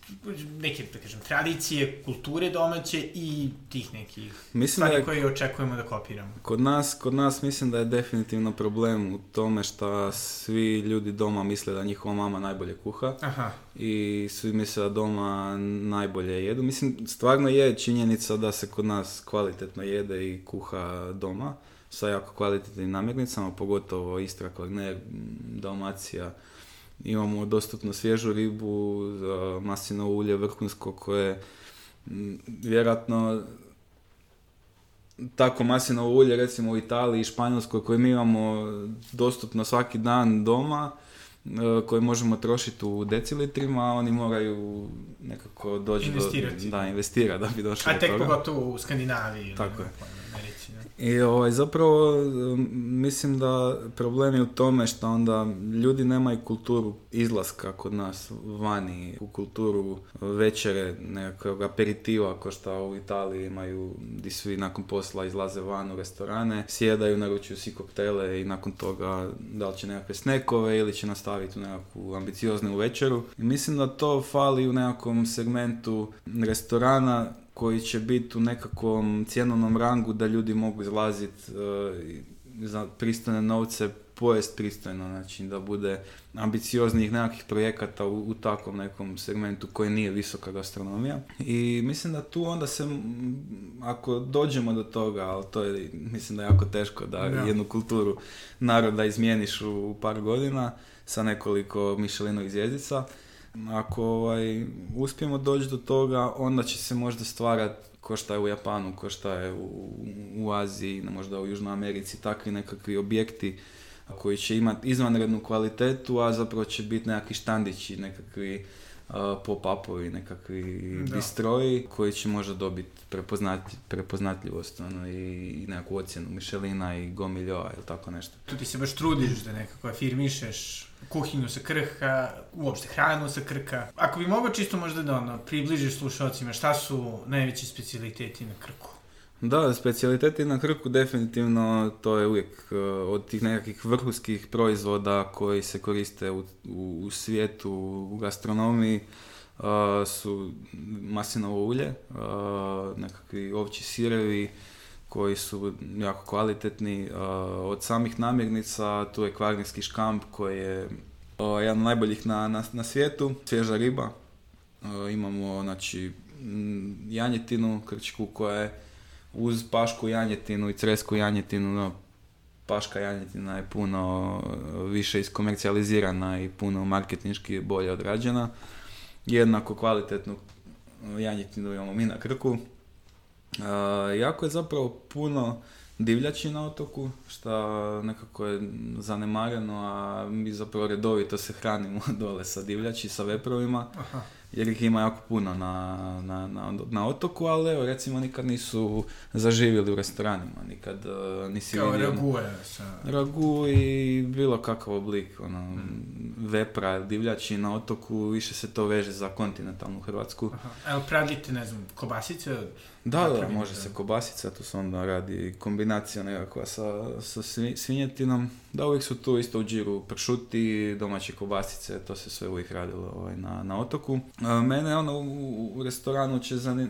neke, da kažem, tradicije, kulture domaće i tih nekih mislim stvari je, koje očekujemo da kopiramo. Kod nas, kod nas mislim da je definitivno problem u tome što svi ljudi doma misle da njihova mama najbolje kuha Aha. i svi misle da doma najbolje jedu. Mislim, stvarno je činjenica da se kod nas kvalitetno jede i kuha doma sa jako kvalitetnim namirnicama, pogotovo Istra, Kvarner, Dalmacija, imamo dostupno svježu ribu, masino ulje vrhunsko koje vjerojatno tako masino ulje recimo u Italiji i Španjolskoj koje mi imamo dostupno svaki dan doma E, koje možemo trošiti u decilitrima, a oni moraju nekako doći do... Da, investira da bi došli a pogotovo u Skandinaviji. Ono, Tako je. I ovaj, zapravo mislim da problem je u tome što onda ljudi nemaju kulturu izlaska kod nas vani, u kulturu večere, nekog aperitiva ko što u Italiji imaju di svi nakon posla izlaze van u restorane, sjedaju, naručuju si koktele i nakon toga da li će nekakve snekove ili će nastaviti staviti u nekakvu ambicioznu večeru. I mislim da to fali u nekakvom segmentu restorana koji će biti u nekakvom cjenovnom rangu da ljudi mogu izlaziti e, uh, za pristojne novce pojest pristojno, znači da bude ambicioznih nekakvih projekata u, u takvom nekom segmentu koji nije visoka gastronomija. I mislim da tu onda se, ako dođemo do toga, ali to je, mislim da je jako teško da jednu kulturu naroda izmijeniš u par godina, sa nekoliko Michelinovih zvjezdica. Ako ovaj, uspijemo doći do toga, onda će se možda stvarati ko šta je u Japanu, ko šta je u, u Aziji, možda u Južnoj Americi, takvi nekakvi objekti koji će imati izvanrednu kvalitetu, a zapravo će biti nekakvi štandići, nekakvi pop-upovi, nekakvi da. bistroji koji će možda dobiti prepoznatljivost ono, i nekakvu ocjenu Mišelina i Gomiljoa ili tako nešto. Tu ti se baš trudiš da nekako afirmišeš kuhinju sa krha, uopšte hranu sa krka. Ako bi mogao čisto možda da ono, približiš slušalcima šta su najveći specialiteti na krku? Da, specijaliteti na Krku definitivno to je uvijek e, od tih nekakvih vrhuskih proizvoda koji se koriste u, svijetu, u gastronomiji. E, su masinovo ulje, uh, nekakvi ovči sirevi koji su jako kvalitetni. Od samih namirnica tu je kvarnijski škamp koji je jedan od najboljih na, na, na svijetu, svježa riba. Imamo znači janjetinu krčku koja je uz pašku janjetinu i cresku janjetinu, no, paška janjetina je puno e, više iskomercijalizirana i puno marketinški bolje odrađena. Jednako kvalitetnu janjetinu imamo mi na krku. E, jako je zapravo puno divljači na otoku, što nekako je zanemareno, a mi zapravo redovito se hranimo dole sa divljači, sa veprovima. Aha jer ih ima jako puno na, na, na, na otoku, ali evo, recimo nikad nisu zaživjeli u restoranima, nikad uh, nisi Kao vidio... Ragu, sa... ragu i bilo kakav oblik, ono, mm. vepra divljači na otoku, više se to veže za kontinentalnu Hrvatsku. Aha. Evo, pravite, ne znam, kobasice od da, da, može se kobasica, tu se onda radi kombinacija nekakva sa, sa svinjetinom. Da, uvijek su tu isto u džiru pršuti, domaće kobasice, to se sve uvijek radilo ovaj, na, na otoku. E, mene ono u, restoranu će zani,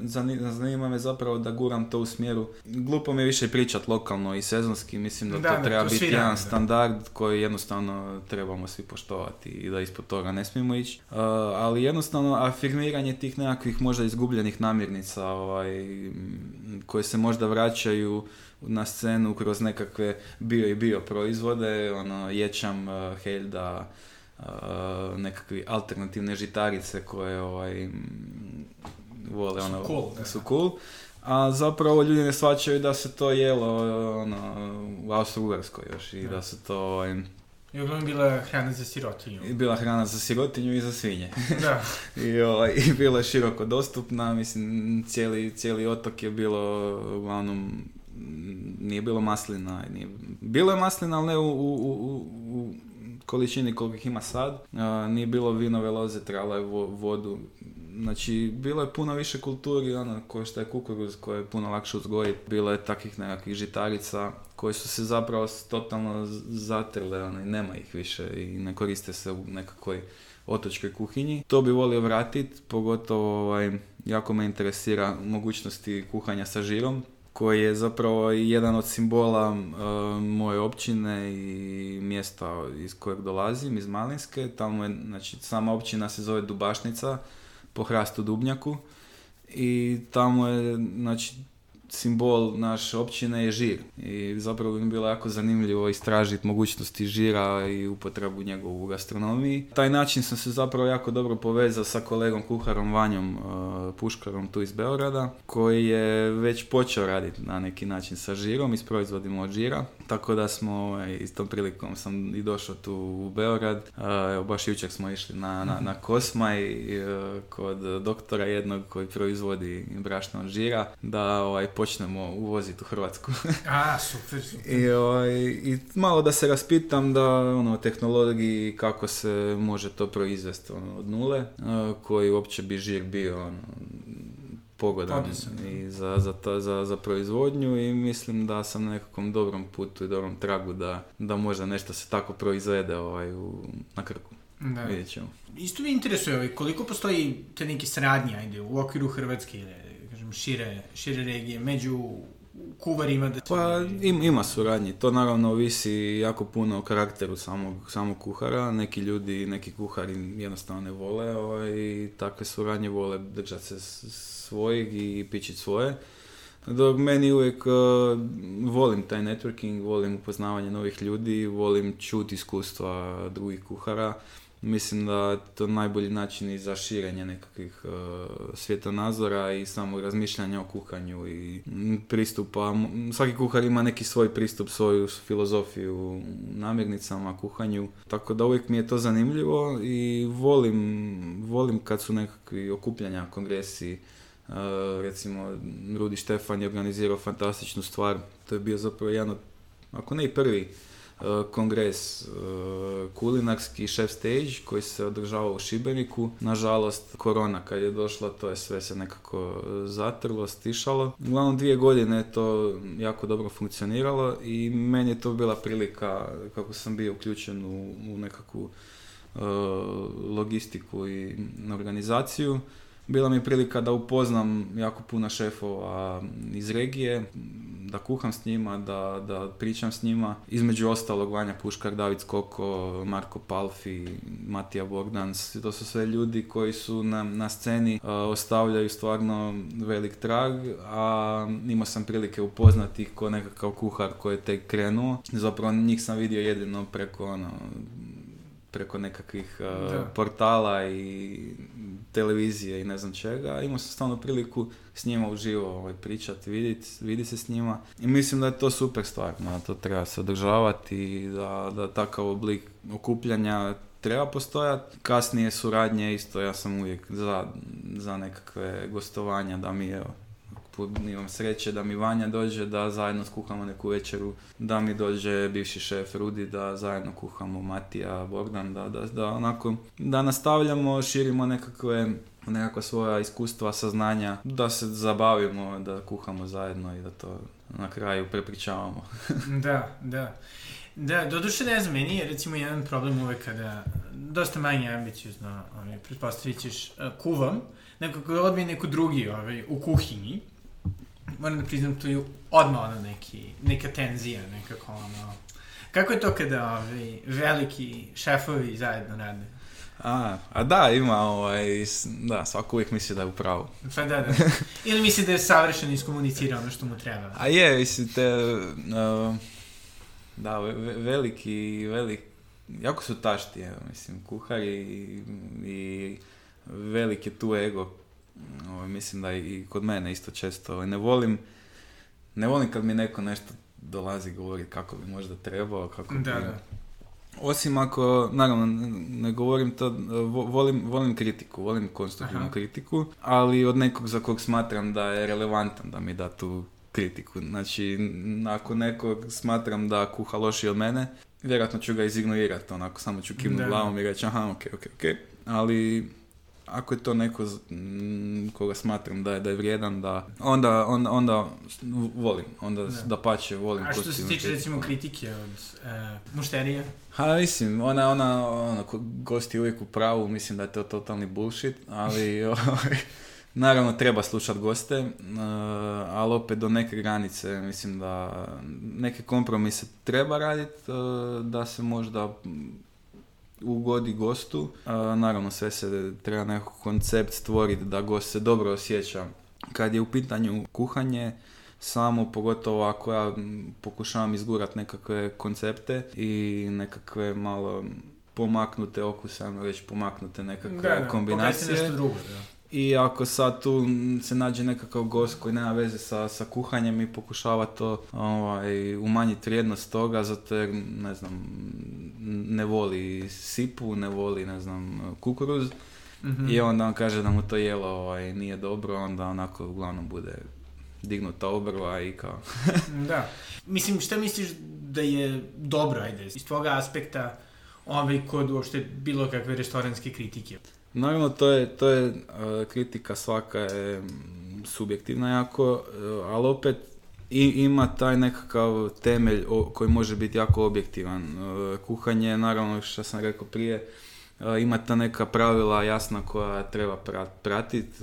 zanima me zapravo da guram to u smjeru. Glupo mi je više pričat lokalno i sezonski, mislim da, to treba biti jedan standard koji jednostavno trebamo svi poštovati i da ispod toga ne smijemo ići. E, ali jednostavno afirmiranje tih nekakvih možda izgubljenih namirnica ovaj, koje se možda vraćaju na scenu kroz nekakve bio i bio proizvode, ono, ječam, e, helda, e, nekakve alternativne žitarice koje ovaj, vole, ono, su cool. A zapravo ljudi ne shvaćaju da se to jelo ono, u Austro-Ugarskoj još i da se to... Ovaj, i uglavnom bila hrana za sirotinju. I bila hrana za sirotinju i za svinje. Da. I, ovaj, I bila je široko dostupna, mislim, cijeli, cijeli otok je bilo uglavnom nije bilo maslina. Nije, bilo je maslina, ali ne u, u, u, količini koliko ih ima sad. nije bilo vinove loze, trala je vodu Znači, bilo je puno više kulturi, ono, koje što je kukuruz, koje je puno lakše uzgojiti. Bilo je takvih nekakvih žitarica koje su se zapravo totalno zatrle, ono, i nema ih više i ne koriste se u nekakvoj otočkoj kuhinji. To bi volio vratiti, pogotovo ovaj, jako me interesira mogućnosti kuhanja sa žirom koji je zapravo jedan od simbola moje općine i mjesta iz kojeg dolazim, iz Malinske. Tamo je, znači, sama općina se zove Dubašnica, po hrastu Dubnjaku i tamo je, znači, simbol naše općine je žir. I zapravo bi mi bilo jako zanimljivo istražiti mogućnosti žira i upotrebu njegovu u gastronomiji. Taj način sam se zapravo jako dobro povezao sa kolegom kuharom Vanjom e, Puškarom tu iz Beograda, koji je već počeo raditi na neki način sa žirom, i s proizvodima od žira. Tako da smo, ovaj, istom prilikom sam i došao tu u Beograd. E, evo, baš jučer smo išli na, na, na mhm. Kosmaj e, kod doktora jednog koji proizvodi brašno od žira da ovaj, počnemo uvoziti u Hrvatsku. A, super, super. I, ovaj, I malo da se raspitam da ono, tehnologiji kako se može to proizvesti ono, od nule, e, koji uopće bi žir bio ono, pogodan i za, za, za, za, proizvodnju i mislim da sam na nekakvom dobrom putu i dobrom tragu da, da možda nešto se tako proizvede ovaj, u, na krku. Da. Vidjet Isto mi interesuje ovaj, koliko postoji te neke sradnje ajde, u okviru Hrvatske ili kažem, šire, šire regije među kuvar ima Pa ima suradnje, to naravno ovisi jako puno o karakteru samog, samog kuhara, neki ljudi, neki kuhari jednostavno ne vole i ovaj, takve suradnje vole držati se svojeg i pići svoje. Dok meni uvijek e, volim taj networking, volim upoznavanje novih ljudi, volim čuti iskustva drugih kuhara. Mislim da je to najbolji način i za širenje nekakvih uh, svjetonazora i samo razmišljanja o kuhanju i pristupa. Svaki kuhar ima neki svoj pristup, svoju filozofiju namirnicama, kuhanju. Tako da uvijek mi je to zanimljivo i volim, volim kad su nekakvi okupljanja, kongresi. E, recimo, Rudi Štefan je organizirao fantastičnu stvar. To je bio zapravo jedan od, ako ne i prvi, E, kongres e, kulinarski chef stage koji se održavao u Šibeniku. Nažalost, korona kad je došla, to je sve se nekako zatrlo, stišalo. Uglavnom dvije godine je to jako dobro funkcioniralo i meni je to bila prilika kako sam bio uključen u nekakvu e, logistiku i organizaciju bila mi je prilika da upoznam jako puno šefova iz regije, da kuham s njima, da, da pričam s njima. Između ostalog Vanja Puškar, David Skoko, Marko Palfi, Matija Bogdans. To su sve ljudi koji su na, na sceni e, ostavljaju stvarno velik trag, a imao sam prilike upoznati ih ko nekakav kuhar koji je tek krenuo. Zapravo njih sam vidio jedino preko ono, preko nekakvih e, portala i televizije i ne znam čega. Imao sam stalno priliku s njima uživo ovaj, pričati, vidi se s njima. I mislim da je to super stvar, da to treba se održavati i da, da takav oblik okupljanja treba postojati. Kasnije suradnje isto, ja sam uvijek za, za nekakve gostovanja da mi je imam sreće da mi Vanja dođe, da zajedno skuhamo neku večeru, da mi dođe bivši šef Rudi, da zajedno kuhamo Matija, Bogdan, da, da, da onako, da nastavljamo, širimo nekakve nekakva svoja iskustva, saznanja, da se zabavimo, da kuhamo zajedno i da to na kraju prepričavamo. da, da. Da, doduše ne znam, meni je recimo jedan problem uvek kada dosta manje ambiciozno, ovaj, pretpostavit ćeš, kuvam, nekako god mi je neko drugi ovaj, u kuhinji, moram da priznam, tu je odmah ono neki, neka tenzija, nekako ono... Kako je to kada ovaj, veliki šefovi zajedno rade? A, a da, ima ovaj, da, svako uvijek misli da je u pravu. Pa da, Ili misli da je savršeno iskomunicirao ono što mu treba. A je, mislite, da, veliki, veliki, jako su tašti, mislim, kuhari i, i veliki tu ego Ovaj, mislim da i kod mene isto često ovaj, ne volim, ne volim kad mi neko nešto dolazi govori kako bi možda trebao, kako bi... Osim ako, naravno, ne govorim to, volim, volim kritiku, volim konstruktivnu kritiku, ali od nekog za kog smatram da je relevantan da mi da tu kritiku. Znači, ako nekog smatram da kuha loši od mene, vjerojatno ću ga izignorirati, onako samo ću kimnu glavom i reći aha, ok, ok, ok. Ali ako je to neko koga smatram da je, da je vrijedan, da, onda, onda, onda volim, onda da, da volim. A što se tiče recimo kritike od e, Ha, mislim, ona, ona, ona, gosti uvijek u pravu, mislim da je to totalni bullshit, ali ovaj, naravno treba slušati goste, e, ali opet do neke granice, mislim da neke kompromise treba raditi, e, da se možda ugodi gostu. naravno, sve se treba nekako koncept stvoriti da gost se dobro osjeća. Kad je u pitanju kuhanje, samo pogotovo ako ja pokušavam izgurati nekakve koncepte i nekakve malo pomaknute okuse, ajmo reći pomaknute nekakve da, kombinacije. Nešto drugo, i ako sad tu se nađe nekakav gost koji nema veze sa, sa kuhanjem i pokušava to ovaj, umanjiti vrijednost toga, zato jer, ne znam, ne voli sipu, ne voli, ne znam, kukuruz. Mhm. I onda on kaže da mu to jelo ovaj, nije dobro, onda onako uglavnom bude dignuta obrva i kao... da. Mislim, što misliš da je dobro, ajde, iz tvoga aspekta ovaj, kod uopšte bilo kakve restoranske kritike? Naravno, to je, to je e, kritika svaka je subjektivna jako, e, ali opet i, ima taj nekakav temelj koji može biti jako objektivan. E, kuhanje, naravno, što sam rekao prije, ima ta neka pravila jasna koja treba pratiti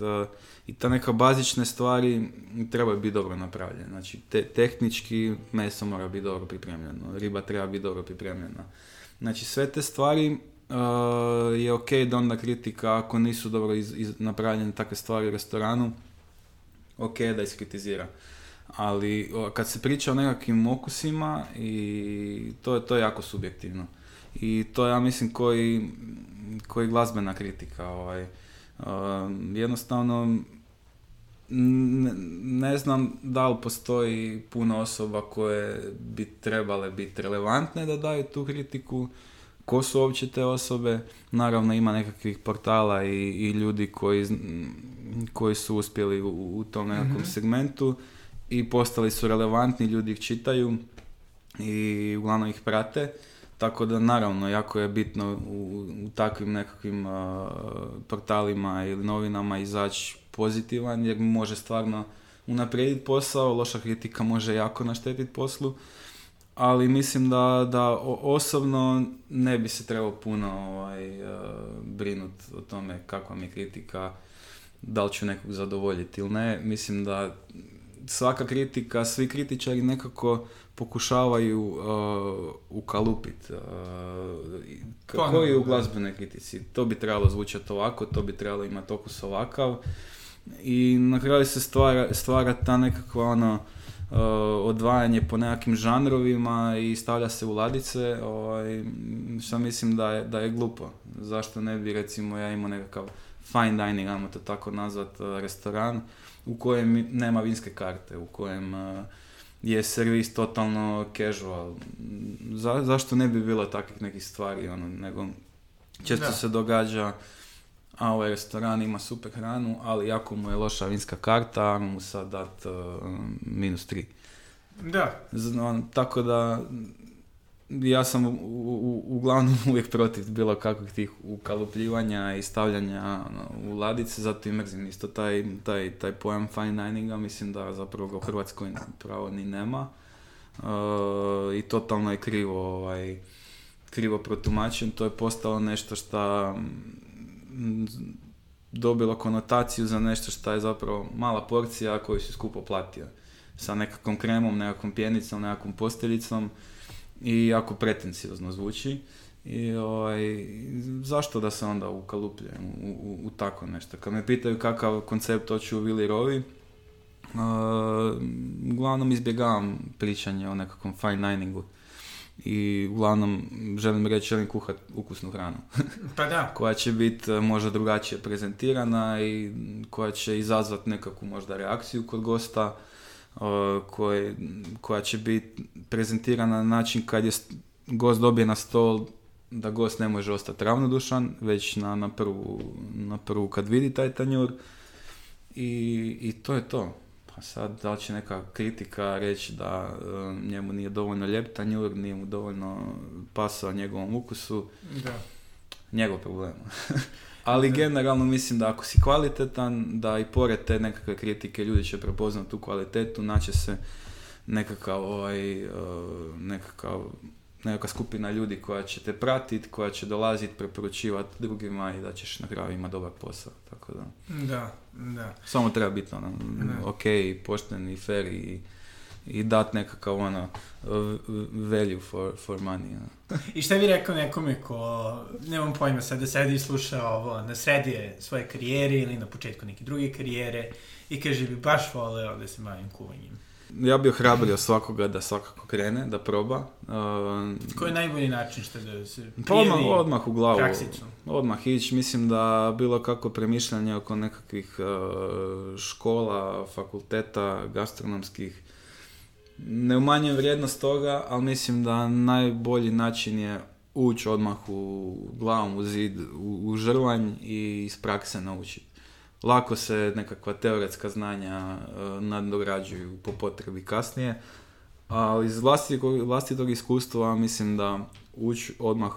i ta neka bazične stvari treba biti dobro napravljene. Znači, te, tehnički meso mora biti dobro pripremljeno, riba treba biti dobro pripremljena. Znači, sve te stvari Eh, je ok da onda kritika, ako nisu dobro iz, napravljene takve stvari u restoranu, ok da iskritizira. Ali kad se priča o nekakvim okusima, i to, je, to jako subjektivno. I to ja mislim koji, koji glazbena kritika. Ovaj. Eh, jednostavno, ne, ne znam da li postoji puno osoba koje bi trebale biti relevantne da daju tu kritiku ko su uopće te osobe. Naravno ima nekakvih portala i, i ljudi koji, koji su uspjeli u, tom mhm. nekakvom segmentu i postali su relevantni, ljudi ih čitaju i uglavnom ih prate. Tako da naravno jako je bitno u, takvim nekakvim portalima ili novinama izaći pozitivan jer može stvarno unaprijediti posao, loša kritika može jako naštetiti poslu ali mislim da, da osobno ne bi se trebao puno ovaj, eh, brinut o tome kakva mi je kritika, da li ću nekog zadovoljiti ili ne. Mislim da svaka kritika, svi kritičari nekako pokušavaju uh, eh, ukalupiti. Eh, pa, kako je u glazbenoj kritici? To bi trebalo zvučati ovako, to bi trebalo imati okus ovakav. I na kraju se stvara, stvara ta nekakva ono Eh, odvajanje po nekakvim žanrovima i stavlja se u ladice, ovaj, mislim da je, da je glupo. Zašto ne bi recimo ja imao nekakav fine dining, ajmo to tako nazvat, eh, restoran u kojem nema vinske karte, u kojem eh, je servis totalno casual. zašto ne bi bilo takvih nekih stvari, ono, nego često se događa a ovaj restoran ima super hranu, ali jako mu je loša vinska karta, a mu sad dat e, minus tri. Da. tako da ja sam u, uglavnom uvijek protiv bilo kakvih tih ukalupljivanja i stavljanja ono, u ladice, zato i mrzim isto taj, taj, taj pojam fine dininga, mislim da zapravo ga u Hrvatskoj pravo ni nema e, i totalno je krivo, ovaj, krivo protumačen, to je postalo nešto što dobilo konotaciju za nešto što je zapravo mala porcija koju si skupo platio. Sa nekakvom kremom, nekakvom pjenicom, nekakvom posteljicom i jako pretenciozno zvuči. I ovaj, zašto da se onda ukalupljujem u, tako nešto? Kad me pitaju kakav koncept hoću u Willi Rovi, uh, uglavnom izbjegavam pričanje o nekakvom fine diningu i uglavnom želim reći želim kuhati ukusnu hranu. Pa da. koja će biti e, možda drugačije prezentirana i koja će izazvati nekakvu možda reakciju kod gosta e, koja će biti prezentirana na način kad je gost dobije na stol da gost ne može ostati ravnodušan već na, na, prvu, na prvu kad vidi taj tanjur i, i to je to sad, da li će neka kritika reći da e, njemu nije dovoljno ljep tanjur, nije mu dovoljno pasao njegovom ukusu. Da. Njegov problem. Ali generalno mislim da ako si kvalitetan, da i pored te nekakve kritike ljudi će prepoznati tu kvalitetu, naće se nekakav, ovaj, e, nekakav neka skupina ljudi koja će te pratit, koja će dolazit, preporučivati drugima i da ćeš na kraju imati dobar posao. Tako da. Da, da. Samo treba biti ono, ok, pošten i fair i, i dat nekakav ono value for, for money. Ono. I šta bi rekao nekome ko, nemam pojma, da sedi i sluša ovo na sredi svoje karijere ili na početku neke druge karijere i kaže bi baš voleo da se bavim kuvanjem. Ja bih hrabrio svakoga da svakako krene, da proba. Uh, Koji je najbolji način što da se pa odmah, odmah u glavu. Praksično. Odmah ići. Mislim da bilo kako premišljanje oko nekakvih uh, škola, fakulteta, gastronomskih, ne umanjujem vrijednost toga, ali mislim da najbolji način je ući odmah u glavom u zid, u, u žrvanj i iz prakse naučiti lako se nekakva teoretska znanja e, nadograđuju po potrebi kasnije, ali iz vlastitog, tog iskustva mislim da ući odmah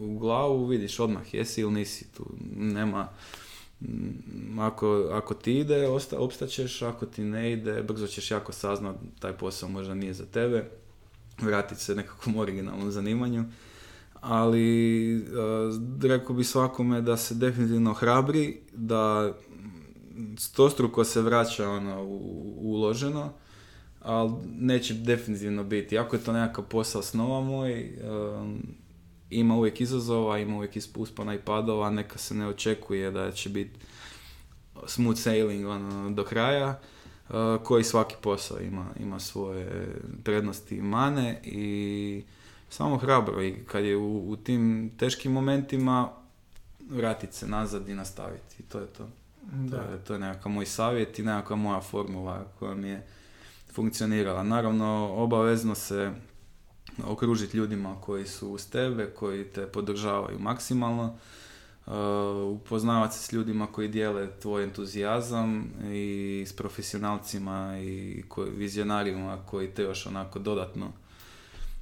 u glavu, vidiš odmah jesi ili nisi tu, nema... Ako, ako ti ide, osta, opstaćeš, ako ti ne ide, brzo ćeš jako saznat, taj posao možda nije za tebe, vratit se nekakvom originalnom zanimanju ali eh, rekao bi svakome da se definitivno hrabri, da stostruko se vraća ono u, uloženo, ali neće definitivno biti. Ako je to nekakav posao nova moj, eh, ima uvijek izazova, ima uvijek uspona i padova, neka se ne očekuje da će biti smooth sailing ono, do kraja, eh, koji svaki posao ima, ima svoje prednosti i mane i samo hrabro i kad je u, u tim teškim momentima vratiti se nazad i nastaviti. I to je to. Da. To, je, to je nekakav moj savjet i nekakva moja formula koja mi je funkcionirala. Naravno, obavezno se okružiti ljudima koji su uz tebe, koji te podržavaju maksimalno. Uh, upoznavati se s ljudima koji dijele tvoj entuzijazam i s profesionalcima i koji vizionarima koji te još onako dodatno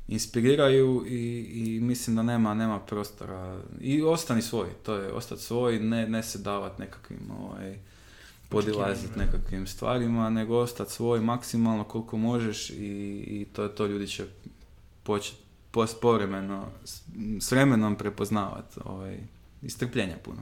inspiriraju i, i mislim da nema, nema prostora. I ostani svoj, to je ostati svoj, ne, ne se davati nekakvim ovaj, podilaziti nekakvim stvarima, nego ostati svoj maksimalno koliko možeš i, i to je to ljudi će početi povremeno s, vremenom prepoznavati ovaj, i puno.